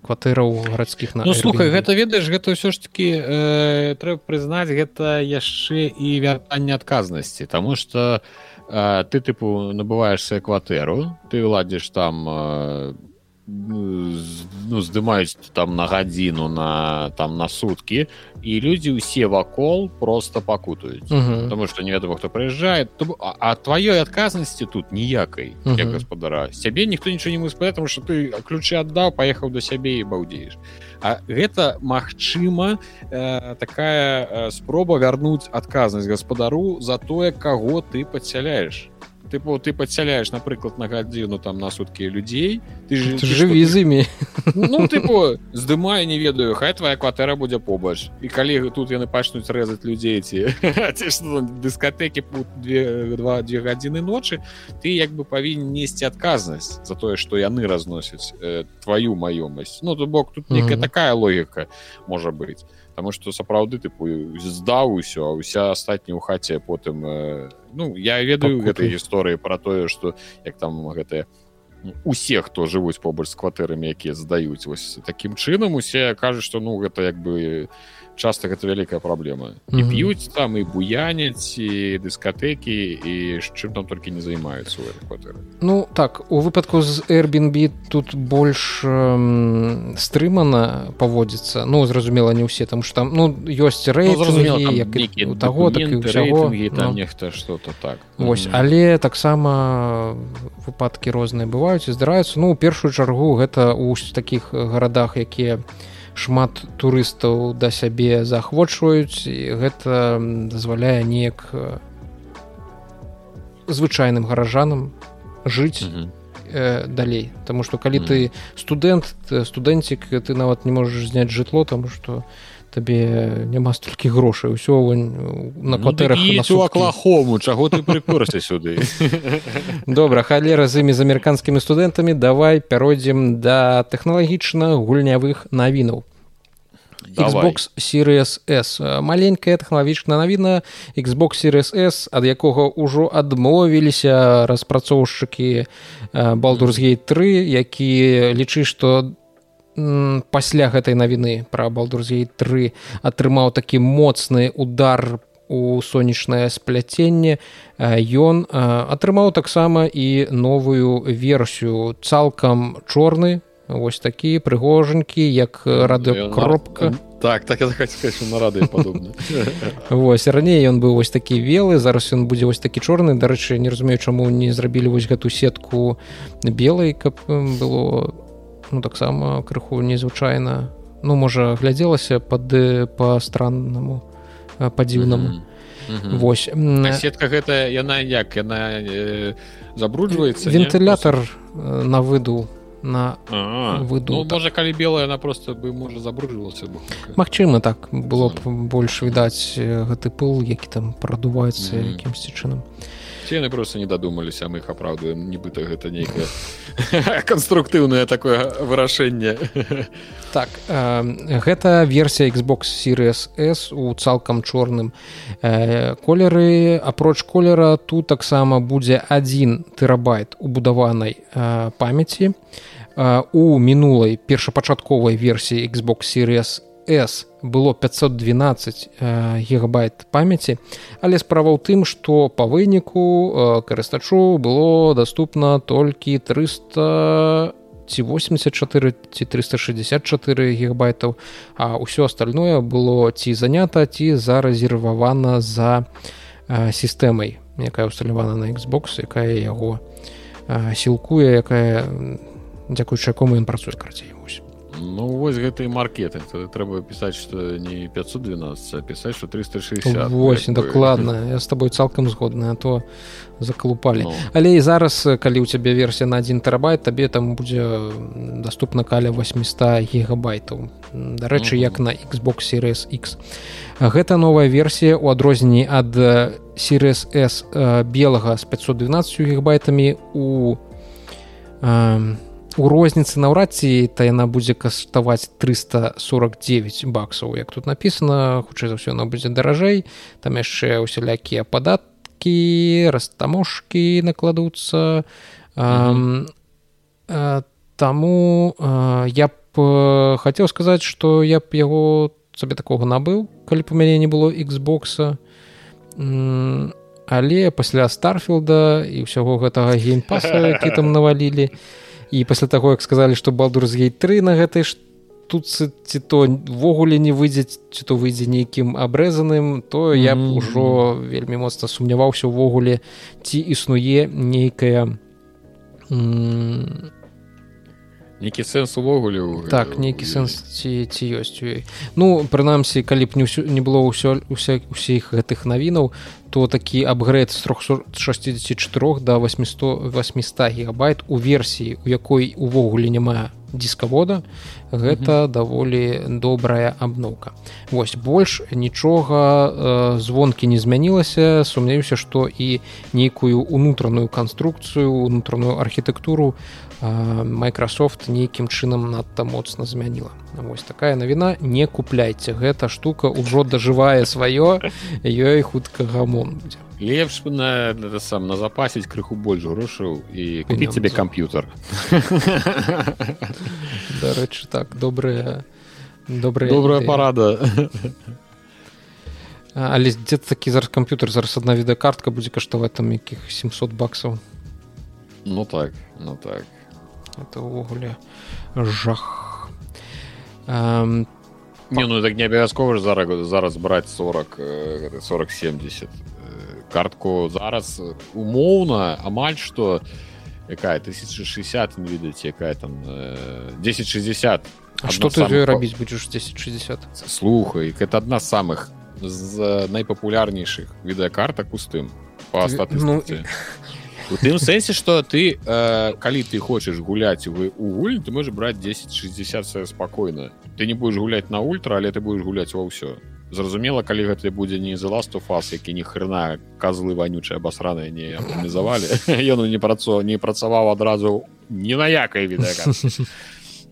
кватэраў гарадскіх на ну, слухай гэта ведаеш гэта ўсё ж таки э, трэба прызнаць гэта яшчэ і вяртанне адказнасці Таму что э, ты тыпу набываешься кватэру ты ладзіш там э, ну, здымаюць там на гадзіну на там на суткі і людзі ўсе вакол просто пакутаюць. Потому что невядома хто прыязджае. А, а тваёй адказнасці тут ніякай як гаспадара. Сябе ніхто нічого не мыс потому что ты ключы аддаў паехаў до сябе і баўдзееш. А гэта магчыма э, такая э, спроба вярнуць адказнасць гаспадару за тое каго ты падсяляеш тыпу ты падсяляешь напрыклад на гадзіну там на суткі людзей ты ж Ты жыві з імі ну тыпу здымаю не ведаю хай твоя кватэра будзе побач і калі тут яны пачнуць рэзаць людзей ці дыскатэкі два дзве гадзіны ночы ты як бы павінен несці адказнасць за тое што яны разносяць э, твою маёмасць ну то бок тут некая такая логіка можа быць Таму што сапраўды тыпу здаў усё а уся астатні ў хаце потым э, ну я ведаю гэтай гісторыі пра тое што як там гэтыя усе хто жывуць побач з кватэрамі якія здаюць вось такім чынам усе кажуць што ну гэта як бы часта гэта вялікая праблема і Мгм. п'юць там і буяняць і дыскатэкі і з чым там толькі не займаюцца кватэры Ну так у выпадку з Airbnb тут больш эм, стрымана паводзіцца Ну зразумела не ўсе там што там ну ёсць Ну, рэйтынгі там як і у таго так і ўсяго там ну. нехта что-то так Вось, Мгм. але таксама выпадкі розныя бываюць і здараюцца ну у першую чаргу гэта ў такіх гарадах якія шмат турыстаў да сябе заахвочваюць і гэта дазваляе неяк э, звычайным гаражанам жыць Мгм. э, далей Таму што калі Мгм. ты студэнт ты студэнцік ты нават не можаш зняць жытло таму што табе няма столькі грошай. Усё вунь, на Ну, кватэрах едзь у аклахому чаго ты прыпёрся сюды добра халера з імі з амерыканскімі студэнтамі давай пяройдзем да тэхналагічна гульнявых навінаў Xbox Series S. Маленькая тэхналагічная навіна Xbox Series S ад якога ўжо адмовіліся распрацоўшчыкі Baldur's Gate 3 які лічы што пасля гэтай навіны пра Gate 3 атрымаў такі моцны удар у сонечнае спляценне ён атрымаў таксама і новую версію. Цалкам чорны вось такі прыгожанькі як радыокропка так так я сказать на рады падобна Вось раней ён быў вось такі белы зараз ён будзе вось такі чорны. Дарэчы не разумею чаму не зрабілі вось гэту сетку белай каб было ну таксама крыху незвычайна. Ну можа глядзелася пад по страннаму па дзіўнаму Мгм. Вось м, А сетка гэта яна як? Яна э, забруджваецца не? вентылятор э, на выду на А, выду, ну, так. можа калі белая она просто бы можа забруджвалася бы Магчыма так было б больш відаць э, гэты пыл які там прадуваецца якімсьці чынам ці яны просто не дадумаліся мы іх апраўдваем. Нібыта гэта нейкае канструктыўнае такое вырашэнне. Так э, гэта версія Xbox Series S у цалкам чорным. Э, колеры апроч колера тут таксама будзе 1 тэрабайт убудаванай э, памяці. Э, у мінулай першапачатковай версіі Xbox Series S было 512 э, гигабайт памяці але справа ў тым што па выніку э, карыстачу было доступна толькі 300 ці 84 ці 364 гигабайтаў а ўсё остальное было ці занята ці зарэзервавана за э, сістэмай якая ўсталявана на Xbox якая яго э, сілкуе якая дзякуючы якому ён працуе карцей Ну вось гэта і маркетинг тады трэба пісаць што не 512 а пісаць што 360 Вось як бы. дакладна. Я з табой цалкам згодны а то закалупалі. Ну, але і зараз калі ў цябе версія на 1 тэрабайт табе там будзе доступна каля 800 гигабайтаў дарэчы Мгм. як на Xbox Series X. Гэта новая версія у адрозненні ад Series S белага з 512 гигабайтамі у э, у розніцы наўрад ці та яна будзе каштаваць 349 баксаў як тут написано хутчэй за ўсё она будзе даражэй. Там яшчэ усялякія падаткі растаможкі накладуцца. Мгм. э, таму э, я б хацеў сказаць што я б яго сабе такога набыў калі б у мяне не было Xбокса але пасля старфілда і ўсяго гэтага геймпаса які там навалілі і пасля таго як сказалі што балдур з гей 3 на гэтай тут ці то ввогуле не выйдзець ці то выйдзе нейкім абрэзаным то я б Мгм. ужо вельмі моцна сумняваўся ўвогуле ці існуе нейкая нейкі сэнс увогуле так нейкі сэнс ці ці ёсць. У ёй ну прынамсі калі б не ўсё не было ўсё уся усіх гэтых навінаў то такі апгрэд з 364 до 800 800 гигабайт у версіі у якой увогуле няма дискавода гэта mm -hmm. даволі добрая абноўка. Восьось больш нічога э, звонкі не змянілася. Сумнеюся што і нейкую унутраную канструкцыю унутраную архітэктуру Microsoft нейкім чынам надта моцна змяніла. Вось такая навіна не купляйце гэта штука ўжо дажывае сваё ёй хутка гамон будзе. Лепш на это сам на запасіць крыху больш грошаў і купіць тебе камп'ютар. Дарэчы так добрая добрая добрая парада. Але дзе такі зараз камп'ютар зараз одна відэакартка будзе каштаваць там якіх 700 баксаў? Ну так ну так это ўвогуле жах. Эм, не ну так не абавязкова ж зараз зараз браць 40 40 70 картку зараз умоўна амаль что? Якая 1060 не ведаеце якая там 1060 что ты самых... рабіць будзеш 1060 слухай это одна з самых з найпапулярнейшых відэакартак пустым по ну, у тым сэнсе что ты э, калі ты хочаш гуляць вы у гуль ты можешь браць 1060 спакойна ты не будешь гуляць на ультра але ты будешь гуляць ва ўсё зразумела калі гэта будзе не за ласту фас які ні хрена козлы вонючыя абасраныя не арганізавалі ён не працо не працаваў адразу не на якай від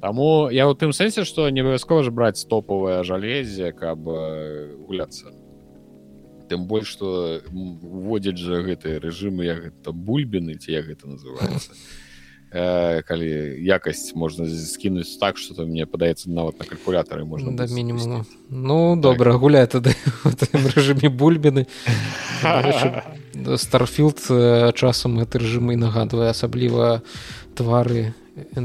Таму я у тым сэнсе што не абавязкова ж браць стопавае жалезе каб гуляцца тым больш што уводзяць жа гэтыя рэжымы як гэта бульбіны ці як гэта называется э, калі якасць можна скінуць так что то мне падаецца нават на калькулятары можна да мінімуму ну добра так. гуляй тады рэжыме бульбіны. Старфілд часам гэты рэжымы нагадвае асабліва твары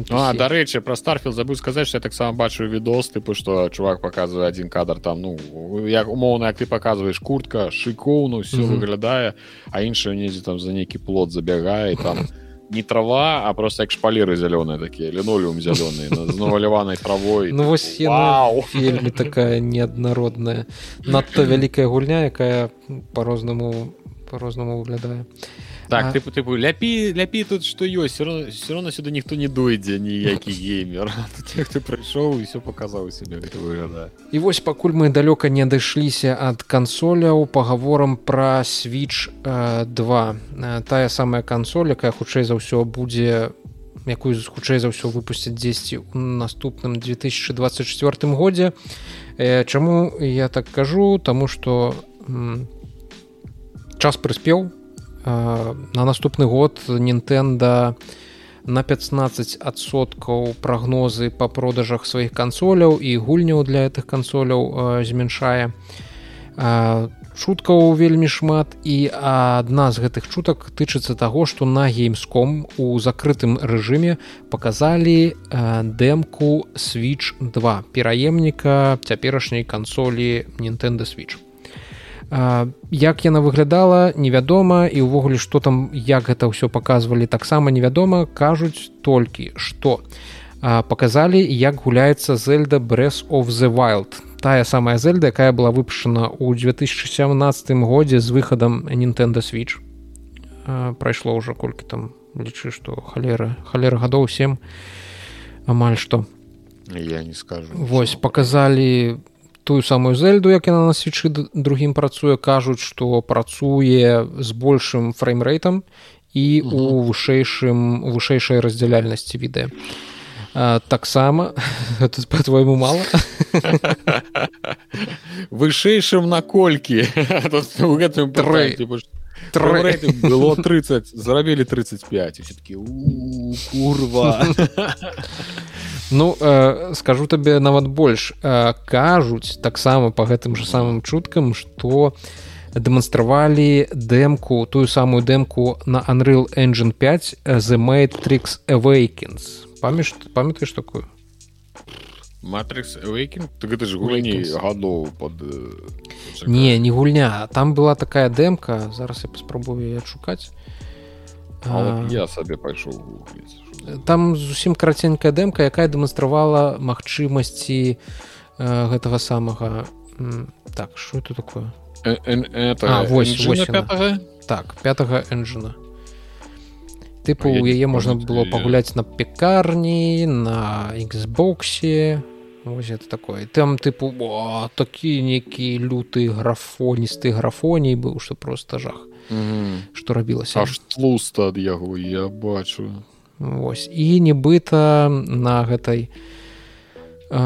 А, дарэчы пра старфіл забыў сказаць что я таксама бачу відос тыпу что чувак показывае один кадр там ну як умоўна як ты показываешь куртка шыкоўну все mm -hmm. выглядае а іншая недзе там за нейкі плод забягае там не трава а просто як шпалеры зялёныя такія лінолеум зялёны з наваляванай травой. Ну вось вельмі такая неаднародная надто вялікая гульня якая по-рознаму по-рознаму выглядае а так а... тыпу тыпу ляпі ляпі тут што ёсць все равно все равно сюда ніхто не дойдзе ніякі геймер. Ты прыйшоў і все показаў себе. Выгляда і вось пакуль мы далёка не адышліся ад кансоляў паговорам пра switch 2 тая самая кансоль якая хутчэй за ўсё будзе якую хутчэй за ўсё выпусцяць дзесьці у наступным 2024 годзе. Чаму я так кажу? Тому что час прыспеў на наступны год Нінтэнда на 15соткаў прагнозы па продажах сваіх кансоляў і гульняў для гэтых кансоляў змяншае. Чуткаў вельмі шмат і адна з гэтых чутак тычыцца таго, што на геймском у закрытым рэжыме паказалі дэмку switch 2 пераемніка цяперашняй кансолі Nintendo switch як яна выглядала невядома і ўвогуле што там як гэта ўсё паказвалі таксама невядома кажуць толькі што паказалі як гуляецца зельда брэс of the wild. Тая самая зельда якая была выпушана ў 2017 годзе з выхадам Nintendo switch. Прайшло ўжо колькі там лічы што халера халера гадоў 7 амаль што. Я не скажу восьось показалі тую самую зельду як яна на свечы другім працуе кажуць што працуе з большым фреймрейтам і у вышэйшым вышэйшай раздзяляльнасці відэа. Таксама тут по-твойму мало вышэйшым наколькі гэтым было 30 зарабілі 35 все-таки курва Ну э, скажу табе нават больш. Э, кажуць таксама по гэтым же самым чуткам что дэманстравалі дэмку тую самую дэмку на Unreal engine 5 the matrix awakens. Памяш памятаеш такую? Матрикс гэта ж гульні гадоў под не не гульня. Там была такая дэмка. Зараз я паспрабую адшукаць. А вот я сабе пайшоў гугліць. Там зусім караценькая дэмка якая дэманстравала магчымасці э, гэтага самага. М, так что это такое? Э, э, это А, вось, вось так пятага энжина тыпу у яе можна было пагуляць на пекарні на Xбосе Вось это такое. Там тыпу о, такі нейкі люты графоністы графоній быў что просто жах Мгм. что рабілася аж тлуста ад яго я бачу Вось. І нібыта на гэтай э,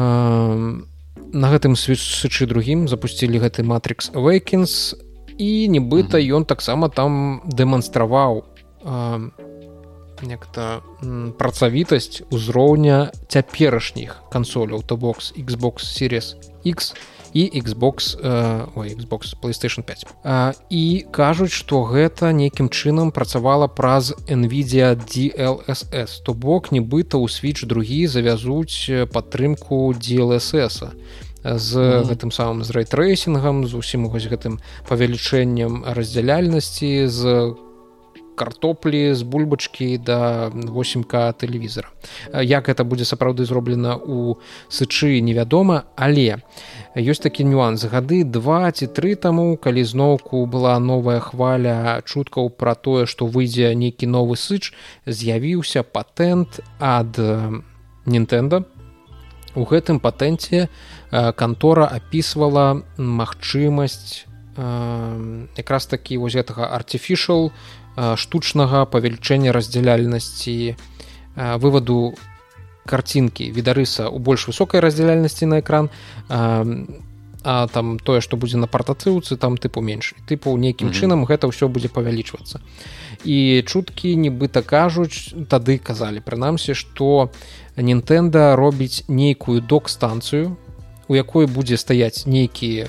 на гэтым сычы другім запусцілі гэты матрикс awakens і нібыта ён таксама там дэманстраваў э, нехта працавітасць узроўня цяперашніх кансоляў то бокс Xbox series X і Xbox э, ой, Xbox PlayStation 5 а, і кажуць што гэта нейкім чынам працавала праз Nvidia DLSS то бок нібыта ў switch другі завязуць э, падтрымку DLSS -а з Мгм. гэтым самым з рэйтрейсінгам з усім вось гэтым павелічэннем раздзяляльнасці з картоплі з бульбачкі да 8к тэлевізора як гэта будзе сапраўды зроблена у сычы невядома але ёсць такі нюанс. Гады два ці тры таму калі зноўку была новая хваля чуткаў пра тое што выйдзе нейкі новы сыч з'явіўся патэнт ад Нінтэнда у гэтым патэнце э, кантора апісвала магчымасць э, якраз такі вось гэтага artificial э, штучнага павелічэння раздзяляльнасці вываду карцінкі відарыса у больш высокай раздзяляльнасці на экран э, а там тое што будзе на партацыўцы там тыпу менш тыпу нейкім Мгм. чынам гэта ўсё будзе павялічвацца і чуткі нібыта кажуць тады казалі прынамсі што Нінтэнда робіць нейкую док-станцыю у якой будзе стаяць нейкі э,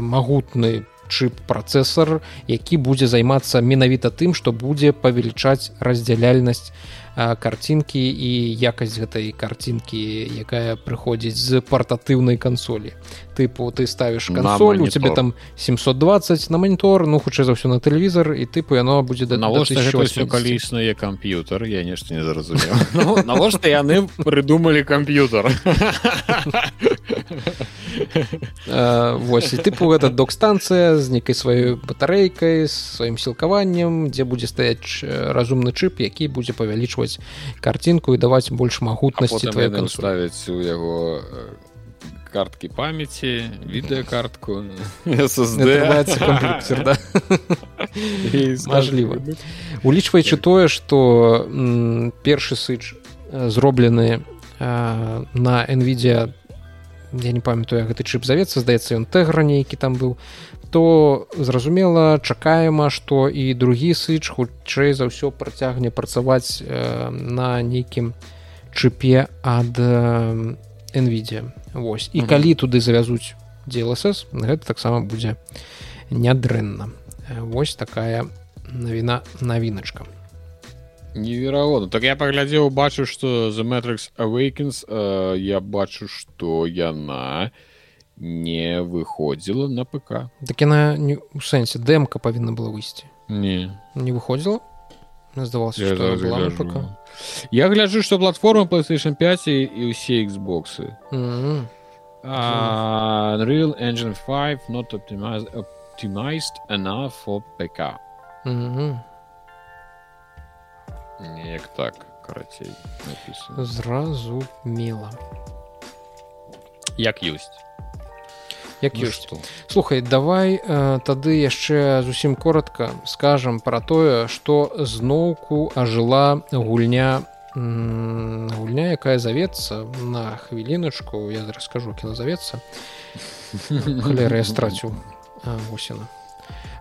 магутны чып працэсар які будзе займацца менавіта тым што будзе павелічаць раздзяляльнасць карцінкі і якасць гэтай карцінкі якая прыходзіць з партатыўнай кансолі. Тыпу ты ставіш кансоль у тебе там 720 на манітор ну хутчэй за ўсё на тэлевізор і тыпу яно будзе да навошта да гэта ўсё 1080. калі існуе камп'ютар я нешта не зразумеў. Ну, навошта яны прыдумалі камп'ютар? Вось і тыпу гэта док-станцыя з нейкай сваёй батарэйкай з сваім сілкаваннем дзе будзе стаяць э, разумны чып які будзе павялічваць карцінку і даваць больш магутнасці кансолі ставіць у яго э, карткі памяці відэакартку камплектер, да? Мажліва. улічваючы тое што першы сыч зроблены на nvidia я не памятаю гэты чып завецца здаецца ён тэгра нейкі там быў то зразумела чакаема што і другі сыч хутчэй за ўсё працягне працаваць э, на нейкім чыпе ад э, nvidia. Вось. І Мгм. калі туды завязуць DLSS гэта таксама будзе нядрэнна. Э, вось такая навіна навіначка. Неверагодна. Так я паглядзеў бачу што the Matrix awakens э, я бачу што яна не выходзіла на ПК так яна не у сэнсе дэмка павінна была выйсці не не выходзіла здавалася я, на гляжу. Я гляджу што платформа PlayStation 5 і, і ўсе Xboxы Мгм. Uh, Unreal Engine 5 not optimized, optimized enough for ПК. Мгм. Неяк так, карацей, зразумела Як ёсць. Як Ну ёсць? што? слухай давай э, тады яшчэ зусім коротко скажам пра тое што зноўку ажыла гульня гульня якая завецца на хвіліначку я раскажу кіно завецца. Халера я страціў. Восена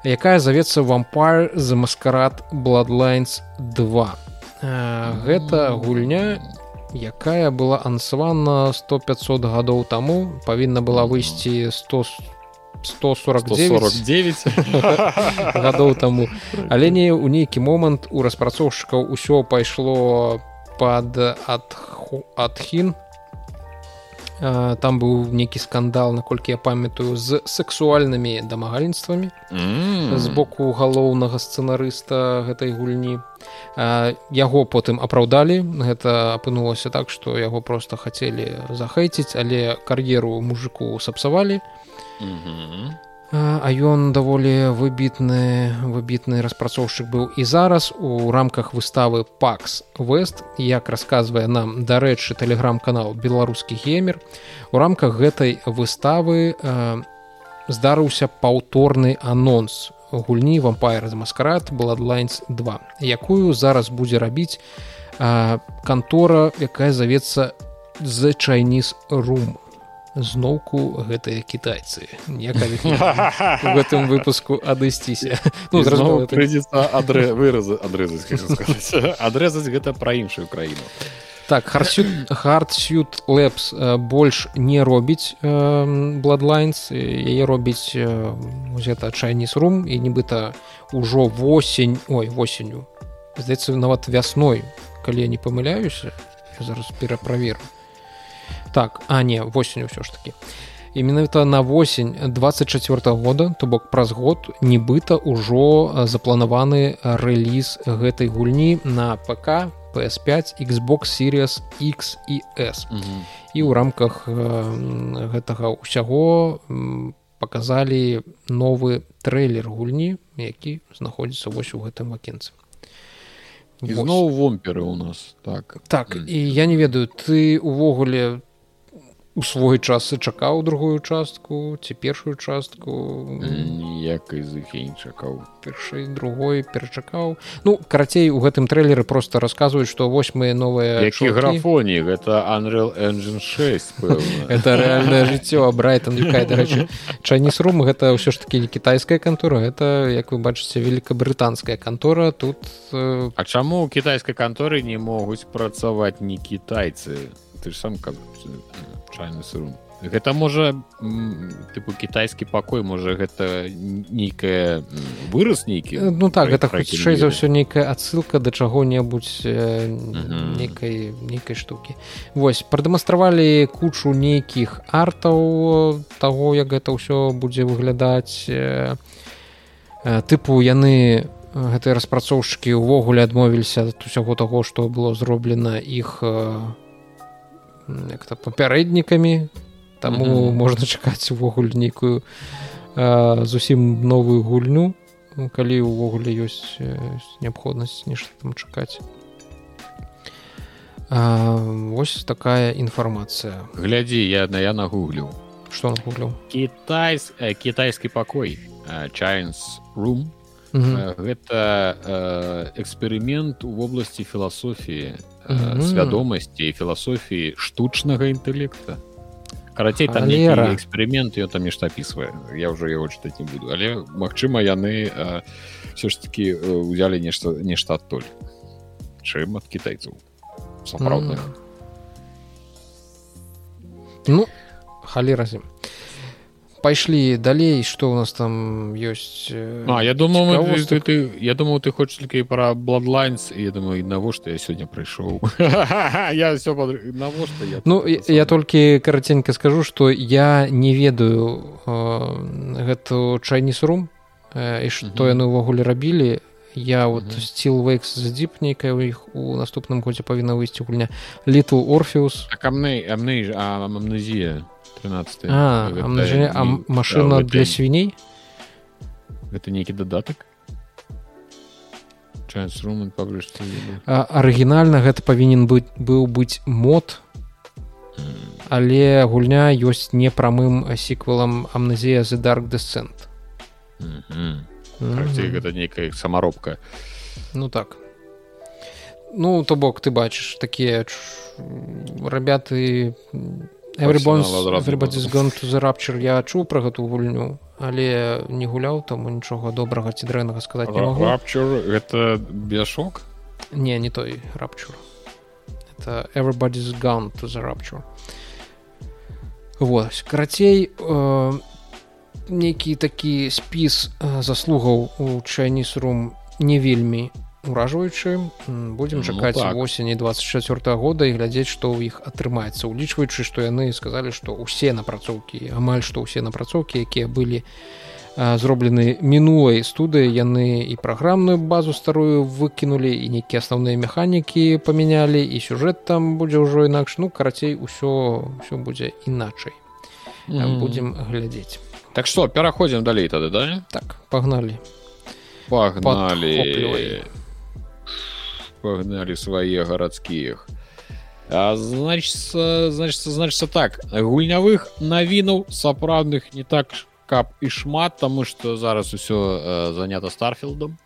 якая завецца vampire за маскарад bloodlines 2 Э, гэта гульня якая была ансавана 100-500 гадоў таму павінна была выйсці 100 149 149. гадоў таму. Але не ў нейкі момант у распрацоўшчыкаў усё пайшло под ад адхін там быў нейкі скандал наколькі я памятаю з сексуальнымі дамагальніцтвамі з боку галоўнага сцэнарыста гэтай гульні. Яго потым апраўдалі. Гэта апынулася так што яго просто хацелі захайціць але кар'еру мужику сапсавалі а ён даволі выбітны выбітны распрацоўшчык быў і зараз у рамках выставы пакс вест як расказвае нам дарэчы тэлеграм-канал беларускі геймер у рамках гэтай выставы э, здарыўся паўторны анонс гульні вампайр за маскарад бладлайнс 2 якую зараз будзе рабіць э, кантора якая завецца the Chinese room зноўку гэтыя кітайцы. В гэтым выпуску адысціся. Ну, прыйдзецца адрэ выразы адрэзаць адрэзаць гэта пра іншую краіну. Так хардсют лепс больш не робіць бладлайнс яе робіць гэта чайніз рум і нібыта ўжо восень ой восенню. Здаецца нават вясной калі я не памыляюся зараз пераправеру так а не восень ўсё ж таки і менавіта на восень 24 -го года то бок праз год нібыта ўжо запланаваны рэліз гэтай гульні на ПК PS5 Xbox Series X і s і ў рамках гэтага ўсяго показалі новы трэйлер гульні які знаходзіцца вось у гэтым акенцы зноў вомперы у нас так. Так і я не ведаю ты увогуле у свой час і чакаў другую частку ці першую частку. Ніякай з іх не чакаў. Першай другой перачакаў. Ну карацей у гэтым трэйлеры просто расказваюць што вось мы новыя які графоні? Гэта Unreal engine 6 это рэальнае жыццё брайтон дарэчы чайніз рум гэта ўсё ж таки не кітайская кантора это як вы бачыце великкабрытанская кантора. Тут А чаму у кітайскай канторы не могуць працаваць не кітайцы? Ты ж сам как чайны сырун гэта можа тыпу кітайскі пакой можа гэта нейкая выраз нейкі ну так гэта хутчэй за ўсё нейкая адсылка да чаго-небудзь нейкай нейкай штукі. Восьось прадэманстравалі кучу нейкіх артаў таго як гэта ўсё будзе выглядаць. Тыпу яны гэтыя распрацоўшчыкі ўвогуле адмовіліся ад усяго таго што было зроблена іх як-то папярэднікамі. Таму mm -hmm. можна чакаць увогуле нейкую зусім новую гульню. Калі ўвогуле ёсць неабходнасць нешта там чакаць. А, вось такая інфармацыя. Глядзі я на я нагуглю что нагуглю кітайс кітайскі пакой чайнс рум гэта эксперымент у вобласці філасофіі свядомасці і філасофіі штучнага інтэлекта карацей там эксперимент ён там нешта опісвае я ўжо яго чытаць не буду. Але Мачыма яны все ж таки узялі нешта нешта адтуль чым ад кітайцаў сапраўдных. Ну халі разем пайшлі далей что у нас там ёсць э, А я думаю ты, ты, я думаю ты хочешь толькі пра бладлайнс я думаю навошта я сёння прыйшоў я все навошта я ну я, я толькі караценька скажу что я не ведаю э, гэту чайніз рум э, і што яны ўвогуле рабілі я вот стил вейкс задзіп нейкая у іх у наступным годзе павінна выйсці гульня літл орфеус камны амны амнезія 13 а, гэта, не, а машина да, для свіней это нейкі дадатак арыгінальна гэта павінен быць быў быць мод але гульня ёсць непрамым сіквелам амнезія the dark descent гэта нейкая самаробка. Ну так. Ну то бок ты бачыш такія рабяты Everybody's я чуў пра гэту гульню але не гуляў таму нічога добрага ці дрэннага сказаць не могу. Гэта бешок не не той рапчур это everybody's gun to the rapture. Вось карацей э, нейкі такі спіс заслугаў у чайніз рум не вельмі уражваючы будем Ну, чакаць так. восені 24 года і глядзець што ў іх атрымаецца. Улічваючы што яны сказалі што ўсе напрацоўкі амаль што ўсе напрацоўкі якія былі а, зроблены мінулай студыі яны і праграмную базу старую выкінулі і нейкія асноўныя механікі памянялі і сюжэт там будзе ўжо інакш. Ну карацей усё ўсё будзе іначай. Мгм. будзем глядзець. Так что пераходзім далей тады да? Так пагналі. Погнали Погнали свае гарадскіх. А, значится значится значится так. Гульнявых навінаў сапраўдных не так каб і шмат тому что зараз усё э, занята старфілдом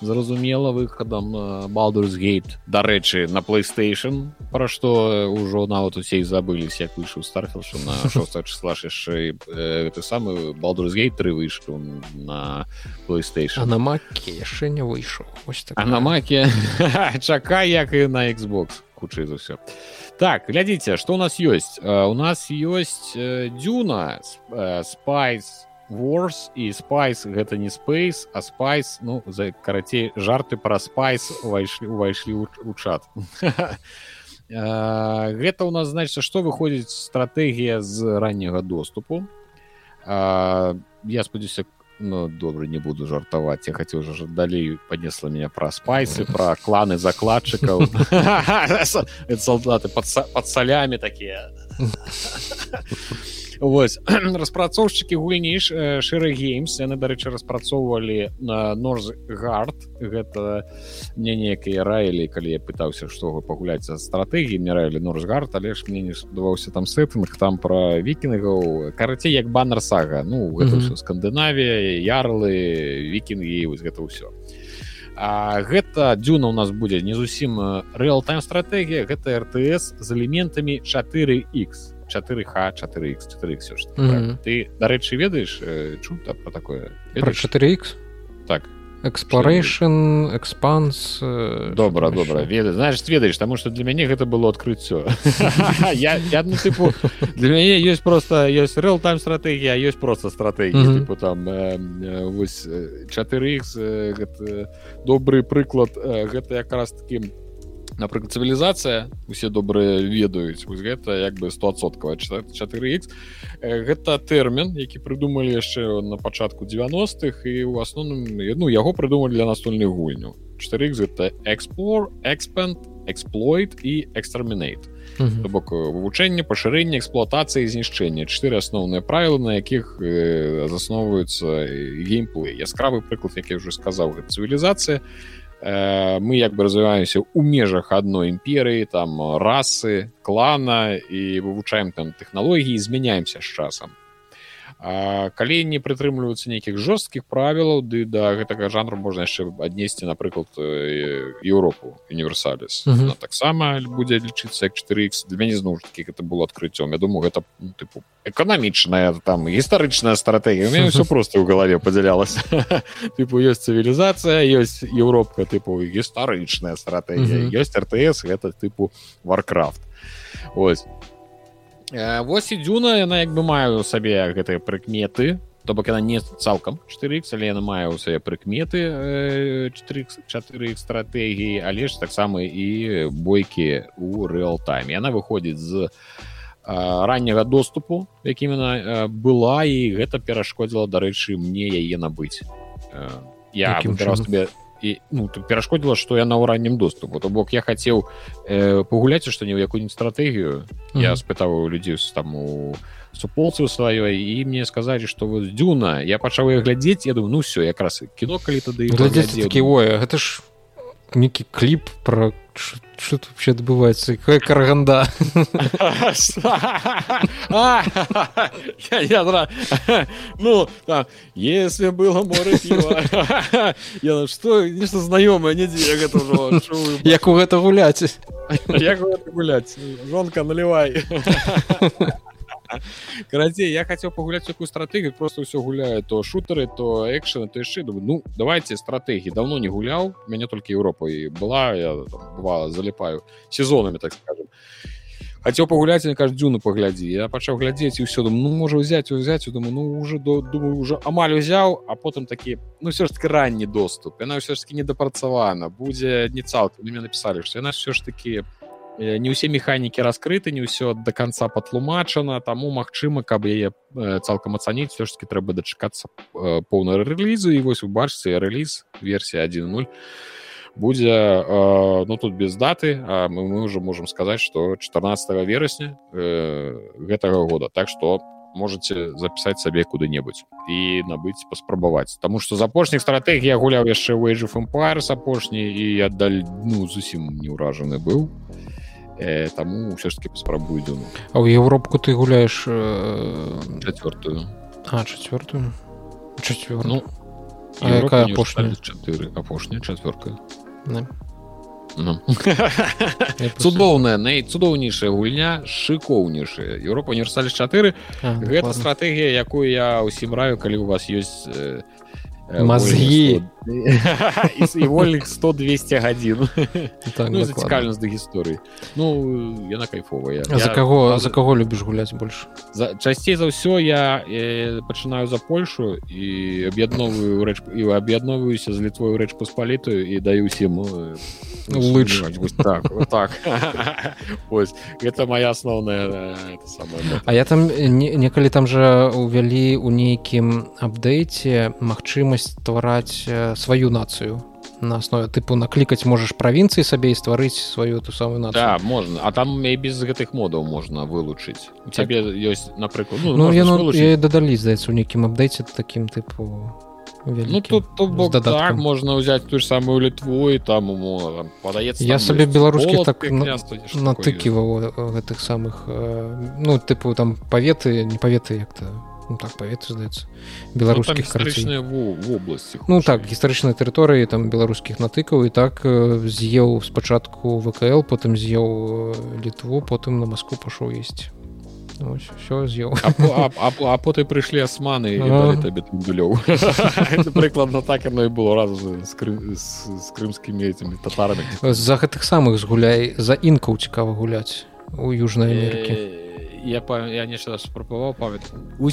зразумела выхадам балдурс гейт дарэчы на playstation пра што ўжо нават усе і забылись як выйшаў старфіл що на 6 числа яшчэ э, ты самы балдурс гейт 3 выйшаў на playstation. А на маке яшчэ не выйшаў так А на маке чакай як і на Xbox. Хутчэй за ўсё так глядзіце што у нас ёсць Э, у нас ёсць э, дзюна э, спайс Wars і спайс гэта не спейс а спайс ну за карацей жарты пра спайс увайшлі увайшлі ў, у чат. Гэта у нас значится што выходзіць стратэгія з ранняга доступу. А, я спадзяюся ну добра не буду жартаваць я хацеў уже далей поднесла меня пра спайсы пра кланы закладчыкаў. Это солдаты под, са- под салямі такія Вось распрацоўшчыкі гульні шэры геймс яны дарэчы распрацоўвалі на норзгард. Гэта мне некія раілі калі я пытаўся што вы пагуляць за стратэгіі мне раілі норзгард але ж мне не спадаваўся там сеттынг там пра вікінгаў. Карацей як баннер сага. Ну гэта Мгм. ўсё скандынавія ярлы вікінгі вось гэта ўсё. А гэта дзюна у нас будзе не зусім рэалтайм стратэгія гэта ртс з элементамі 4x 4х 4x 4x все ж Мгм. ты дарэчы ведаеш э, чу та про такое? Про Ведаеш? 4x так. Exploration экспанс добра добра веда знаешь ведаеш таму что для мяне гэта было адкрыццё я, я ну, тыпу для мяне ёсць просто ёсць рэалтайм стратэгія а ёсць просто стратэгія Мгм. тыпу там э, вось э, 4x э, гэта добры прыклад э, гэта якраз таки напрыклад цывілізацыя усе добрыя ведаюць вось гэта як бы 100соткава 4x Э, гэта тэрмін які прыдумалі яшчэ на пачатку 90-х і ў асноўным ну яго прыдумалі для настольных гульняў. 4x гэта explore expand exploit і exterminate. То бок э, вывучэнне пашырэнне эксплуатацыі і знішчэння чатыры асноўныя правілы на якіх э, засноўваюцца геймплей яскравы прыклад як я уже сказаў цывілізацыя. э, мы як бы развіваемся ў межах адной імперыі там э, расы клана і вывучаем там тэхналогіі змяняемся з часам А, калі не прытрымліваюцца нейкіх жорсткіх правілаў ды да гэтага жанру можна яшчэ аднесці напрыклад Еўропу універсаліс Мгм. таксама будзе лічыцца як 4x для мяне зноў ж таки гэта было адкрыццём. Я думаю гэта ну, тыпу эканамічная там гістарычная стратэгія. У мяне ўсё просто ў галаве падзялялася. Тыпу ёсць цывілізацыя ёсць Еўропка тыпу гістарычная стратэгія Мгм. ёсць РТС гэта тыпу варкрафт. Ось вось і дзюна яна як бы мае ў сабе гэтыя прыкметы то бок яна не цалкам 4x але яна мае ў сабе прыкметы 4x 4x стратэгіі але ж таксама і бойкі у рэалтайме яна выходзіць з а, ранняга доступу якім яна а, была і гэта перашкодзіла дарэчы мне яе набыць Э, я чынам? себе і ну тут перашкодзіла што яна ў раннім доступу. То бок я хацеў э, пагуляць што не ў якую-нибудь стратэгію я Мгм. спытаў у людзей там у суполцы сваёй і мне сказалі што вот дзюна я пачаў я глядзець я думаю ну все якраз кіно калі тады глядзець такі ой гэта ж нейкі кліп про что тут вообще адбываецца якая караганда? А, я- я дра- ну там если было море пива. Я что нешта знаёмае недзе я чую. як у гэта гуляць Як гэта гуляць жонка наливай карацей я хацеў пагуляць якую стратэгію просто ўсё гуляю. То шутары то экшены то яшчэ думаю, ну давайте стратэгіі давно не гуляў мяне толькі Еўропа і была. Я там, бывала заліпаю сезонамі так скажем. Хацеў пагуляць на кажу дзюну паглядзі я пачаў глядзець і ўсё думаю, ну можа ўзяць узяць думаю ну уже до думаю уже амаль узяў а потым такі ну все ж таки ранні доступ. Яна ўсё ж таки недапрацавана будзе не цалкам мне написали что яна все ж таки не ўсе механікі раскрыты не ўсё до конца патлумачана таму Мачыма каб яе цалкам ацаніць все ж таки трэба дачакацца поўна рэлізу і вось убачце рэліз версія 10 будзе э, ну тут без даты а мы, мы уже можем сказаць что 14 верасня э, гэтага года. Так что можете запісаць сабе куды-небудзь і набыць паспрабаваць Таму что з апошніх стратэгій я гуляў яшчэ Age of Empires апошні і аддаль ну зусім не ўражаны быў э, таму ўсё ж таки паспрабую дзюну А ў Еўропку ты гуляеш э... четвертую а четвертую четвер ну якая апошняя? чатыры апошняя четверка Не. Ну. цудоўная най цудоўнейшая гульня шыкоўнейшая. Еўропа універсалі 4 А, гэта стратэгія якую я ўсім раю калі у вас ёсць э, э, Мазгі. Вольных 100 і вольных 100 200 гадзін Так, ну зацікаўленасць да гісторыі ну яна кайфовая за каго за каго любіш гуляць больш за часцей за ўсё я э, пачынаю за польшу і аб'ядновую рэч і аб'ядноваюся з літвою рэч паспалітую і даю усім э. Вось так вот так. Ось гэта моя асноўная э. А я там не- некалі там жа увялі ў нейкім апдейце магчымасць ствараць сваю нацыю на аснове тыпу наклікаць можаш правінцыі сабе і стварыць сваю ту самую нацыю да можна а там і без гэтых модаў можна вылучыць у цябе ёсць напрыклад ну, ну яно вылучыць. дадалі здаецца у нейкім апдейце такім тыпу Ну вялікім. тут то бок так можна ўзяць ту ж самую літву і там умоўна, там падаецца Я сабе беларускіх так на- натыківаў э, гэтых самых э, ну тыпу там паветы не паветы як-то ну так паветы здаецца Ну, беларускіх во- вобласці Ну так гістарычнай тэрыторыі там беларускіх натыкаў і так э, з'еў спачатку ВКл потым з'еў э, літву потым на Маскву пашоў есці все з'еў а, по- а, а, а потым прыйшлі асманы табе тындулёў прыкладна так яно і было разу з, кры... з, з крымскімі этими татарамі за гэтых самых згуляй за інкаў цікава гуляць у южнай Амерыкі Э, я па- я нешта спрабаваў памят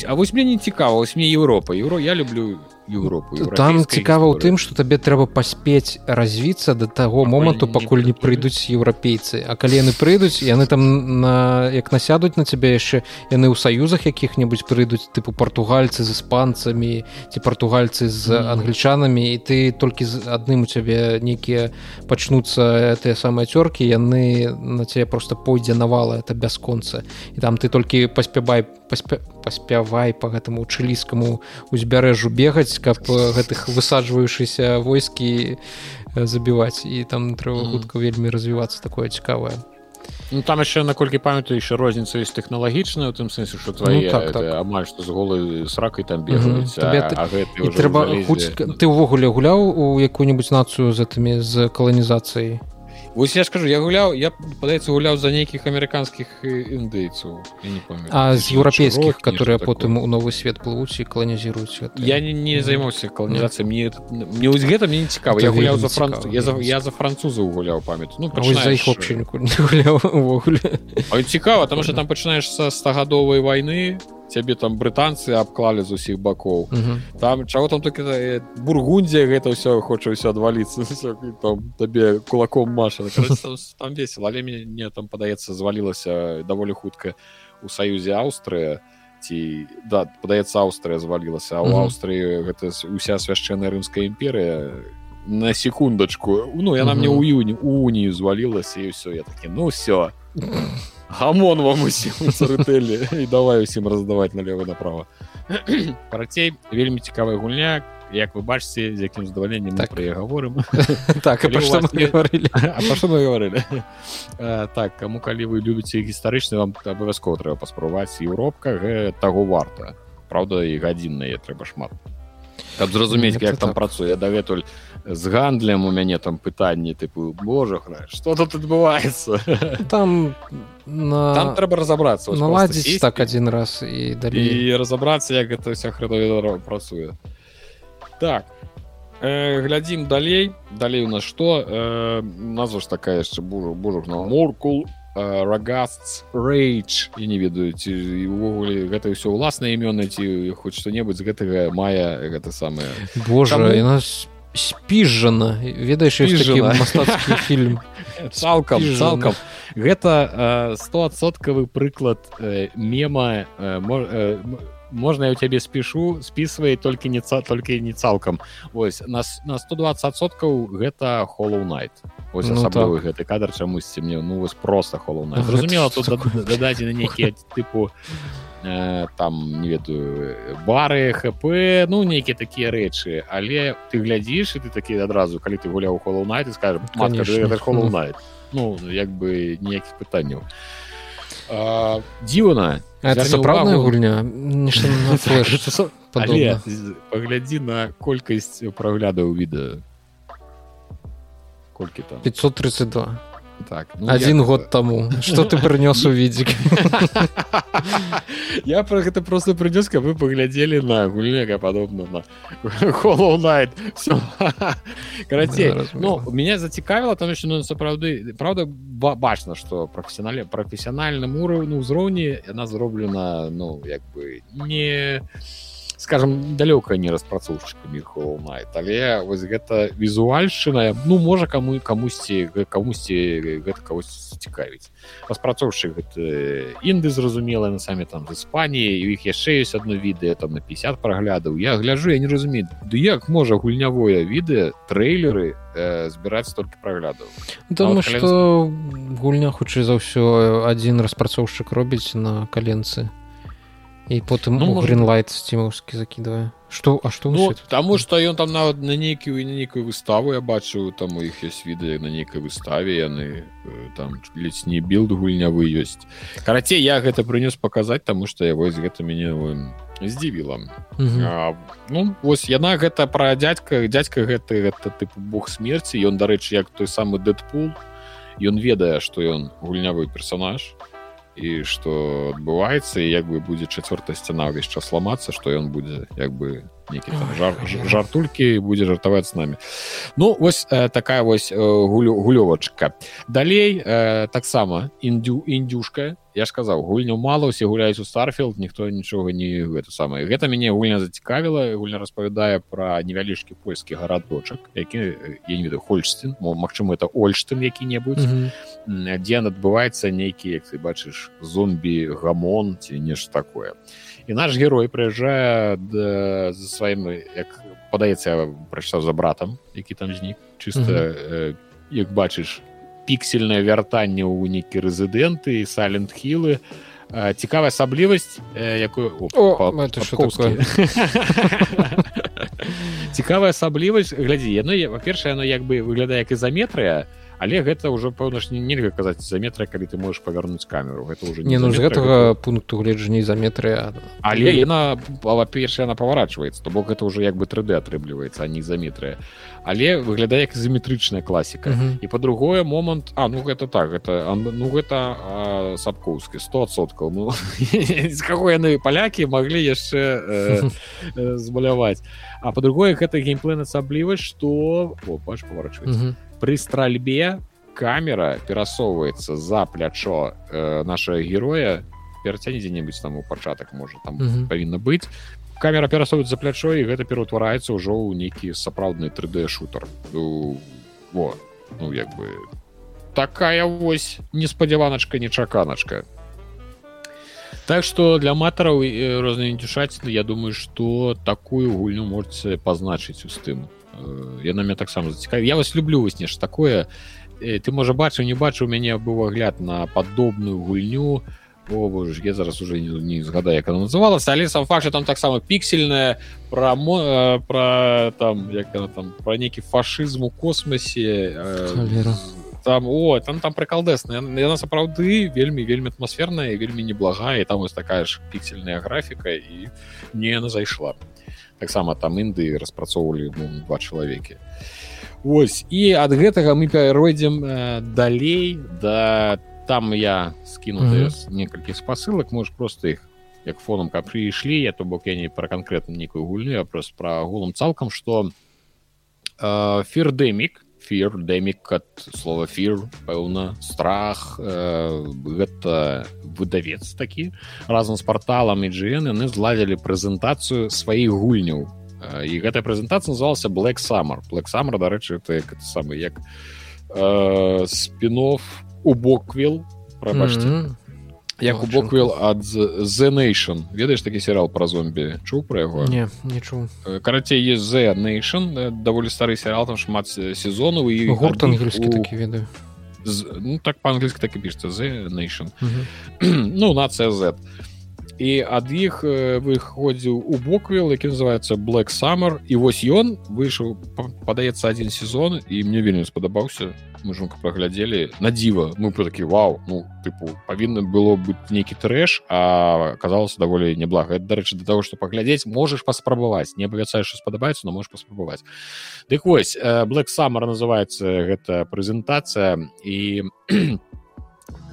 а вось мне не цікава вось мне Еўропа. Еўро я люблю Еўропу там цікава ў тым што табе трэба паспець развіцца да таго Пакуль моманту пакуль не прыйдуць. еўрапейцы. А калі яны прыйдуць яны там на як насядуць на цябе яшчэ яны ў саюзах якіх-небудзь прыйдуць тыпу партугальцы з іспанцамі ці партугальцы з англічанамі і ты толькі з адным у цябе нейкія пачнуцца тыя самыя цёркі яны на цябе просто пойдзе навала это бясконца. І там ты толькі паспявай паспя... паспявай по гэтаму чылійскаму узбярэжжу бегаць каб э, гэтых высаджваючыся войскі э, забіваць. І там трэба хутка вельмі развівацца такое цікавае. Ну там яшчэ наколькі памятаю яшчэ розніца ёсць тэхналагічная у тым сэнсе што твае Ну, так, так, амаль што з голай сракай там Мгм. бегаюць трэба ты ўвогуле гуляў у якую-нибудь нацыю з гэтымі з каланізацыяй Вось я скажу я гуляў я падаецца гуляў за нейкіх амерыканскіх э, індыйцаў. А з еўрапейскіх которые потым у новы свет плывуць і каланізіруюць я не, не займаўся каланізацыяй мне мне вось гэта мне не цікава я гуляў за цікава, я за я за французаў гуляў памятаю ну за іх вообще ніколі не гуляў увогуле цікава тому что там пачынаеш са стагадовай вайны цябе там брытанцы абклалі з усіх бакоў Мгм. там чаго там э, бургундзія гэта ўсё хоча ўсё адваліцца там табе кулаком маша там, там весела але мне, мне там падаецца звалілася даволі хутка у саюзе Аўстрыя ці да падаецца Аўстрыя звалілася а у Мгм. Аўстрыі гэта уся свяшчэнная рымская імперыя на секундачку ну яна Мгм. мне ў іюні у унію звалілася і ўсё я такі ну все гамон вам усім царытэлі і давай усім раздаваць налево направо. Карацей вельмі цікавая гульня як вы бачыце з якім задавальненнем Так. пра яе гаворым так гаварылі А пра што мы гаварылі Э, так каму калі вы любіце гістарычны вам абавязкова трэба паспрабаваць еўропка таго варта Праўда і гадзіннае трэба шмат. Каб зразумець як там працуе дагэтуль з гандлем у мяне там пытанні тыпу Боже хра что тут адбываецца? Там на там трэба разабрацца вось проста наладзіць так адзін раз і далей. І разабрацца як гэта вся храдовіда працуе. Так э, глядзім далей. Далей у нас што? Э, назва ж такая яшчэ бужу бужух на моркул рагаст рейдж я не ведаю ці увогуле гэта ўсё ўласныя імёны ці хоць што-небудзь з гэтага мая гэта самае. Божа Таму... яна спіжана ведаеш мастацкі фільм цалкам цалкам гэта стосоткавы прыклад мема можна я у цябе спішу спісвае толькі не ца толькі не цалкам ось нас на 120 соткаў гэта холлоу найт ось ну, асаблівы так. гэты кадр чамусьці мне ну вось просто холлоу зразумела тут дададзены нейкія тыпу э, там не ведаю бары хп ну нейкія такія рэчы але ты глядзіш і ты такі адразу калі ты гуляў холлоу найт скажем холлоу найт ну як бы ніякіх пытанняў дзіўна это сапраўдная гульня? Паглядзі на колькасць праглядаў відэа колькі там? 532 так ну, один я... год тому. Что ты прынёс у відзік я про гэта просто прынёс каб вы паглядзелі на гульняка падобна на холлоу-найт карацей ну меня зацікавіла там еще ну сапраўды правда бачна что професіонале прафесіянальным уровню ўзроўні яна зроблена ну як бы не не скажем далёка не распрацоўшчыкамі холмайт але вось гэта візуальшчына ну можа каму камусьці камусьці гэта кагось цікавіць. Распрацоўшчык гэта інды зразумела на самі там з іспаніі у іх яшчэ ёсць одно відэа там на 50 праглядаў. Я гляжу я не разумею ды як можа гульнявое відэа трэйлеры э, збіраць столькі праглядаў? Думаю что гульня хутчэй за ўсё адзін распрацоўшчык робіць на каленцы і потым ну, гринлайт сцімаўскі закідвае что а что ну, таму что ён там нават на нейкую на нейкую выставу я бачу там у іх ёсць відэа на нейкай выставе яны э, там ледзь не білд гульнявы ёсць карацей я гэта прынёс паказаць таму что я вось гэта мяне здзівіла ну вось яна гэта пра дядька дядька гэты гэта тыпу бог смерці ён дарэчы як той самы дэдпул ён ведае што ён гульнявы персонаж. то і што адбываецца і як бы будзе чацвёртая сцяна ўвесь час ламацца што ён будзе як бы нейкі жар, жартулькі будзе жартаваць з намі ну вось э, такая вось э, гулю гулёвачка далей э, таксама індю індюшка я ж сказаў гульню мала усе гуляюць у старфілд ніхто нічога не гэта самае гэта мяне гульня зацікавіла гульня распавядае пра невялічкі польскі гарадочак які я не ведаю хольштын Мачыма это ольштын які-небудзь. Mm -hmm. дзе адбываецца нейкі як ты бачыш зомбі гамон ці нешта такое і наш герой прыязджае за сваім як падаецца прачытаў за братам які там знік чыста mm -hmm. як бачыш піксельнае вяртанне ў нейкі рэзідэнты і салентхілы цікавая асаблівасць якую цікавая асаблівасць глядзі яно па-першае яно як бы выглядае як ізаметрыя але гэта ўжо пэўна ж нельга казаць заметры калі ты можешь павярнуць камеру. Гэта уже не ну з гэтага пункту гледжання заметрыя але яна па-першая она паварачваецца то бок гэта уже як бы 3d атрымліваецца а не заметрыя. Але выглядае як изометрычная класіка. І по-другое момант А ну гэта так гэта ну гэта сапкоўскі 100соткаў ну з каго яны палякі маглі яшчэ э, э, збаляваць. А по-другое гэта геймплей асаблівасць что бач паварачваецца при стральбе камера перасоўваецца за плячо э, нашего героя. Перацяне дзе-небудзь там у пачатак можа там mm -hmm. павінна быць. Камера перасовваць за плячо і гэта пераўтвараецца ўжо ў нейкі сапраўдны 3d шутер ну, во ну як бы такая вось неспадзяваначка нечаканачка. Так что для аматараў розныя індюшаціны я думаю что такую гульню можете пазначыць у стыму яна мне таксама зацікаві я вас люблю вось нешта такое. Ты можа бачыў не бачыў мяне быў агляд на падобную гульню. О боже я зараз уже не, не згадаю як она называлася але сам факт там таксама піксельная про про там як там про нейкі фашызм у космосе там о там там прыкалдэсна яна сапраўды вельмі вельмі атмасферная вельмі неблагая там вось такая ж піксельная графіка і не яна зайшла таксама там інды распрацоўвалі ну, два чалавекі ось і ад гэтага мы перайройдзем э, далей. Да там я скіну mm -hmm. некалькі спасылак можешь просто іх як фоном каб прыйшлі я то бок я не пра канкрэтна нейкую гульню а просто пра агулам цалкам что фердемік фірдемік ад слова фір пэўна страх э, гэта выдавец такі. Разам з порталам іGN яны зладзілі прэзентацыю сваіх гульняў. І гэтая прэзентацыя называлася black summer. Black summer дарэчы это самы як э, спинов у боквил прабачце. Mm -hmm як у боквел ад the nation. Ведаеш такі серыал про зомбі? Чуў про яго не не чуў карацей есть the nation даволі стары серыал там шмат сезонаў і гурт ангельскі у... такі ведаю ну так по-англійску так і пішется the nation ну нацыя z і ад іх выходзіў у боквел які называется black summer. І вось ён выйшаў падаецца один сезон і мне вельмі спадабаўся мы жонка праглядзелі на дзіва мы про такі вау ну тыпу павінна было быць нейкі трэш а казалася даволі неблага дарэчы для того что паглядзець можаш паспрабаваць не абавяцаю что спадабаецца но можешь паспрабаваць дык вось black summer называется гэта прэзентацыя і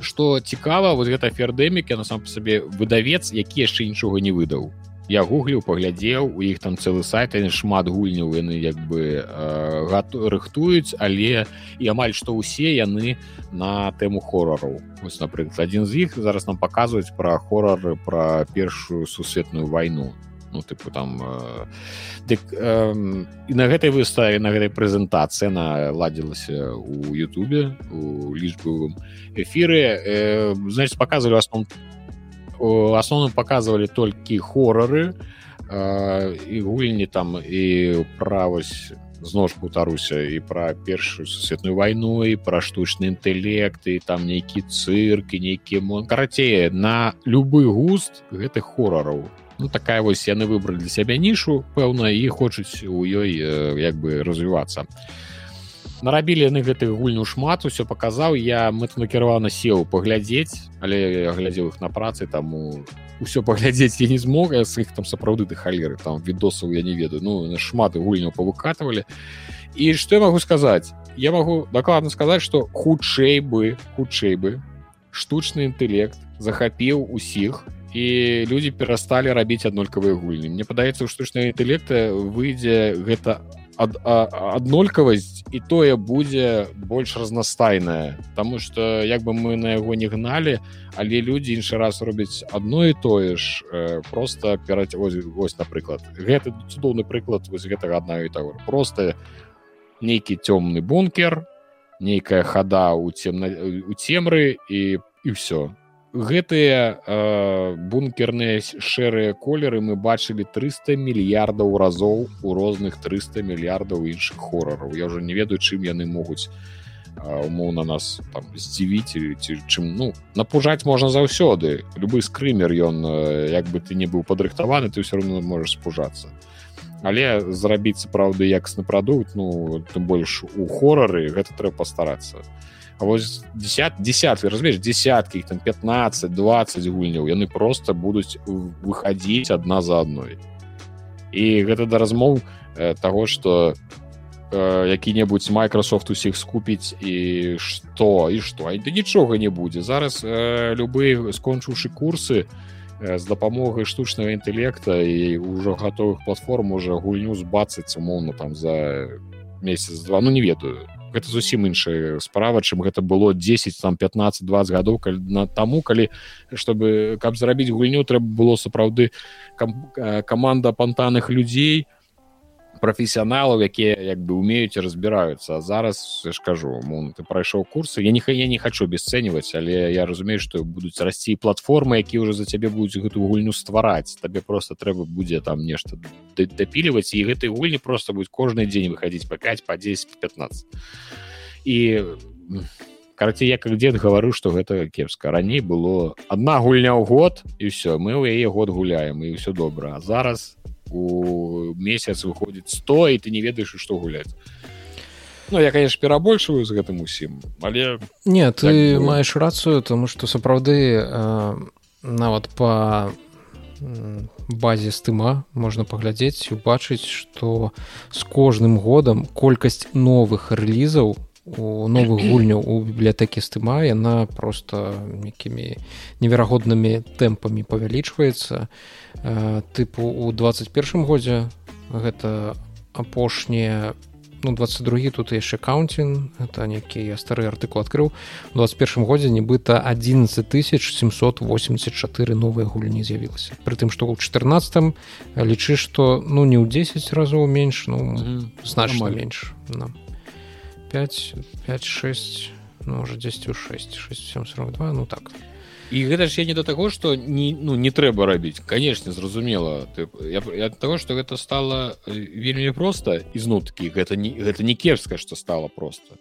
что цікава вот гэта фердемікі на сам сабе выдавец які яшчэ нічога не выдаў. Я гугліў паглядзеў у іх там цэлы сайт шмат гульняў яны як бы э, рыхтуюць але і амаль што ўсе яны на тэму хорараў. Напрыклад адзін з іх зараз нам паказваюць пра хорары пра першую сусветную вайну ну тыпу там э, дык, э, і на гэтай выставе на гэтай прэзентацыі на ладзілася у Ютубе у лічбавым эфіры. Э, значит паказвалі асном асноўным показывалі толькі хорары і гульні там і правасць зноў ж паўтаруся і пра першую сусветную вайну і пра штучны інтэект і там нейкі цырк і нейкі мон карацее на любы густ гэтых хорараў ну такая вось яны выбралі для сябе нішу пэўна і хочуць у ёй як бы развівацца нарабілі яны гэтых гульню шмат усё паказаў я мэтанакіравана сеў паглядзець але я глядзеў іх на працы таму ўсё паглядзець я не змог з іх там сапраўды ты халеры там відосаў я не ведаю. Ну шмат гульняў павыкатывалі і што я магу сказаць я магу дакладна сказаць што хутчэй бы хутчэй бы штучны інтэлект захапіў усіх і людзі перасталі рабіць аднолькавыя гульні. Мне падаецца у штучнага інтэлекта выйдзе гэта ад, аднолькавасць і тое будзе больш разнастайная Таму что як бы мы на яго не гналі але людзі іншы раз робяць одно і тое ж э, просто пераць вось, вось напрыклад гэты цудоўны прыклад вось гэтага адна і того просто нейкі цёмны бункер нейкая хада у цемна у цемры і і все гэтыя э, бункерныя шэрыя колеры мы бачылі 300 мільярдаў разоў у розных 300 мільярдаў іншых хорараў. Я ўжо не ведаю чым яны могуць умоўна нас там здзівіць ці чым ну напужаць можна заўсёды. Любы скрымер ён як бы ты не быў падрыхтаваны ты ўсё равно можаш спужацца. Але зрабіць сапраўды якасны прадукт ну тым больш у хорары гэта трэба пастарацца. то А вось десят десятки разумееш десяткі там 15 20 гульняў яны просто будуць выходить одна за одной. І гэта да размоў э, того что э, які-небудзь Microsoft усіх скупіць і что і что? Да нічога не будзе зараз э, любые скончыўшы курсы э, з дапамогай штучнага інтэлекта і ўжо гатовых платформ уже гульню збацаць умоўно там за месяц два ну не ведаю гэта зусім іншая справа чым гэта было 10 там 15 20 гадоў калі на таму калі чтобы каб зрабіць гульню трэба было сапраўды кам, каманда пантаных людзей прафесіяналаў якія як бы умеюць разбіраюцца зараз я ж кажу мон ты прайшоў курсы. Я не я не хочу обесцэньваць але я разумею што будуць расці платформы які ўжо за цябе будуць гэтую гульню ствараць табе просто трэба будзе там нешта дапіліваць і гэтай гульні просто будзе кожны дзень выходить по 5 по 10 15 і карацей я как дзед гавару что гэта кепска. Раней было одна гульня ў год і все мы ў яе год гуляем і все добра зараз у у месяц выходзіць 100 і ты не ведаеш што гуляць Ну я конечно перабольшваю з гэтым усім але не ты так, маеш рацыю тому что сапраўды э, нават по базе стыма можна паглядзець убачыць что з кожным годам колькасць новых рэлізаў у новых гульняў у бібліятэкі стыма яна просто якімі неверагоднымі тэмпамі павялічваецца. Э, тыпу у 21 годзе гэта апошнія ну 22 тут яшчэ каунтин это некі я стары артыкул адкрыў. 21 годзе нібыта 11784 новыя гульні з'явілася. Прытым што ў 14 лічы што ну не ў 10 разоў менш ну значна менш на 5 56 ну уже 10 у 6 6742 ну так. І гэта ж я не да таго что не ну не трэба рабіць канешне зразумела ты я, я того что гэта стало э, вельмі проста ізнуткі гэта не гэта не кепска что стало просто.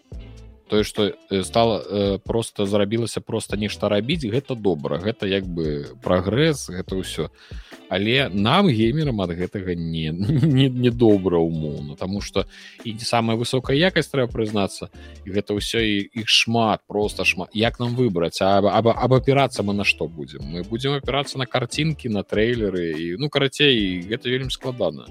Тое что э, стало э, просто зарабілася просто нешта рабіць гэта добра гэта як бы прагрэс гэта ўсё але нам геймерам ад гэтага не не, не добра умоўно тому что і самая высокая якасць трэба прызнацца гэта ўсё і іх шмат просто шмат. Як нам выбраць? Аб абапірацца мы на што будзем? Мы будзем апірацца на карцінкі на трэйлеры і ну карацей гэта вельмі складана.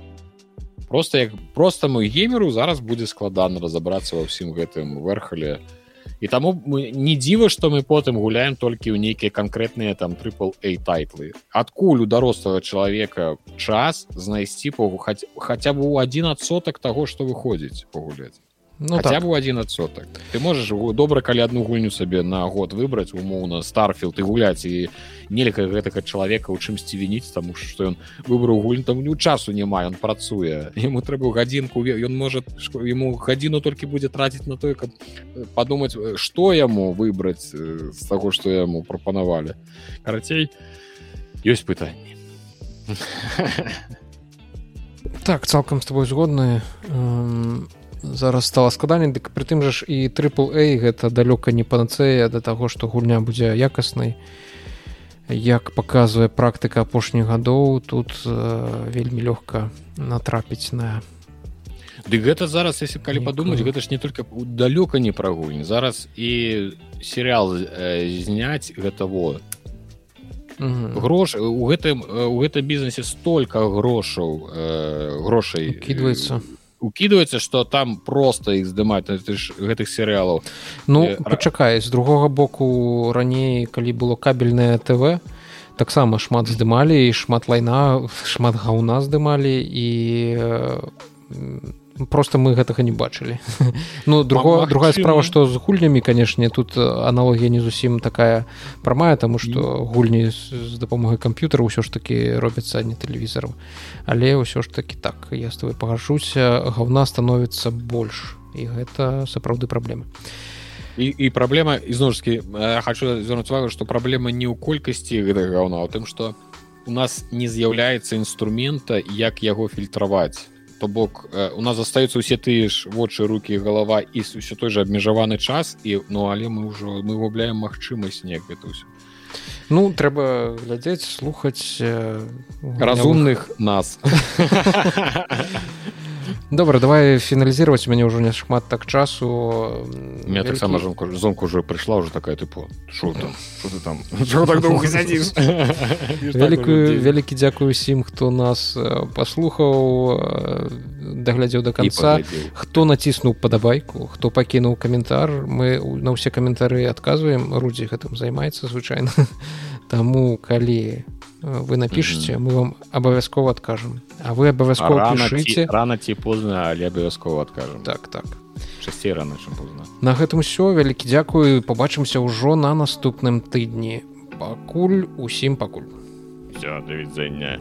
Просто як просто мой геймеру зараз будзе складана разаобрацца ва ўсім гэтым верхале і і таму мы не дзіва што мы потым гуляем толькі ў нейкія канкрэтныя там трипл a тайтлы. Адкуль у дарослага чалавека час знайсці погу хаця бы у адзін адсотак таго што выходзіць пагуляць ну, хотя так. бы один адсотак ты можешь добра калі одну гульню сабе на год выбраць умоўна старфілд і гуляць і нельга гэтага чалавека у чымсьці вініць таму что ён выбраў гульню там не часу няма он працуе. Ему трэба гадзінку ён может ему гадзіну толькі будзе траціць на той каб подумаць что яму выбраць з таго что яму прапанавалі. Карацей ёсць пытанні. Так цалкам с тобой згодны зараз стала складаней дык прытым жа ж і трипл a гэта далёка не панацея да таго што гульня будзе якаснай. Як паказвае практыка апошніх гадоў тут э, вельмі лёгка натрапіць на Ды гэта зараз если калі падумаць гэта ж не только далёка не пра гульні. Зараз і серыал э, зняць гэта вот грош у гэтым у гэтым бізнесе столько грошаў э, грошай кідваецца укидывается что там просто іх здымаць гэтых серыялаў. Ну э, пачакай з другога боку раней калі было кабельное тв таксама шмат здымалі і шмат лайна шмат гаўна здымалі і просто мы гэтага не бачылі. Ну другого другая справа что з гульнямі канешне тут аналогія не зусім такая прамая тому что гульні з дапамогай камп'ютара ўсё ж таки робяцца не тэлевізару але ўсё ж таки так я з тобой пагажуся гаўна становіцца больш. І гэта сапраўды праблемы і, і праблема ізноўкі хочу звярнуць увагу что праблема не ў колькасці гэтага гаўна у тым что у нас не з'яўляецца інструмента як яго фільтраваць то бок э, у нас застаюцца ўсе тыя ж вочы руки галава і ўсё той же абмежаваны час і ну але мы ўжо мы губляем магчымасць неяк гэта ўсё ну трэба глядзець слухаць э, разумных нас добра давай фіналізировать мяне ўжо не шмат так часу. Меня Вялікі... таксама жонку зонку уже прыйшла уже такая тыпу там? Там? Вялікую вялікі дзякую усім хто нас паслухаў даглядзеў до конца хто націснуў падабайку хто пакінуў каментар мы на ўсе каментары адказваем рудзі гэтым займаецца звычайна. Таму калі вы напишите mm -hmm. мы вам абавязкова адкажем а вы абавязкова пішыце рано ці позна але абавязкова адкажем так так. Часцей рано чым позна на гэтым усё вялікі дзякую побачымся ўжо на наступным тыдні пакуль усім пакуль все да відзення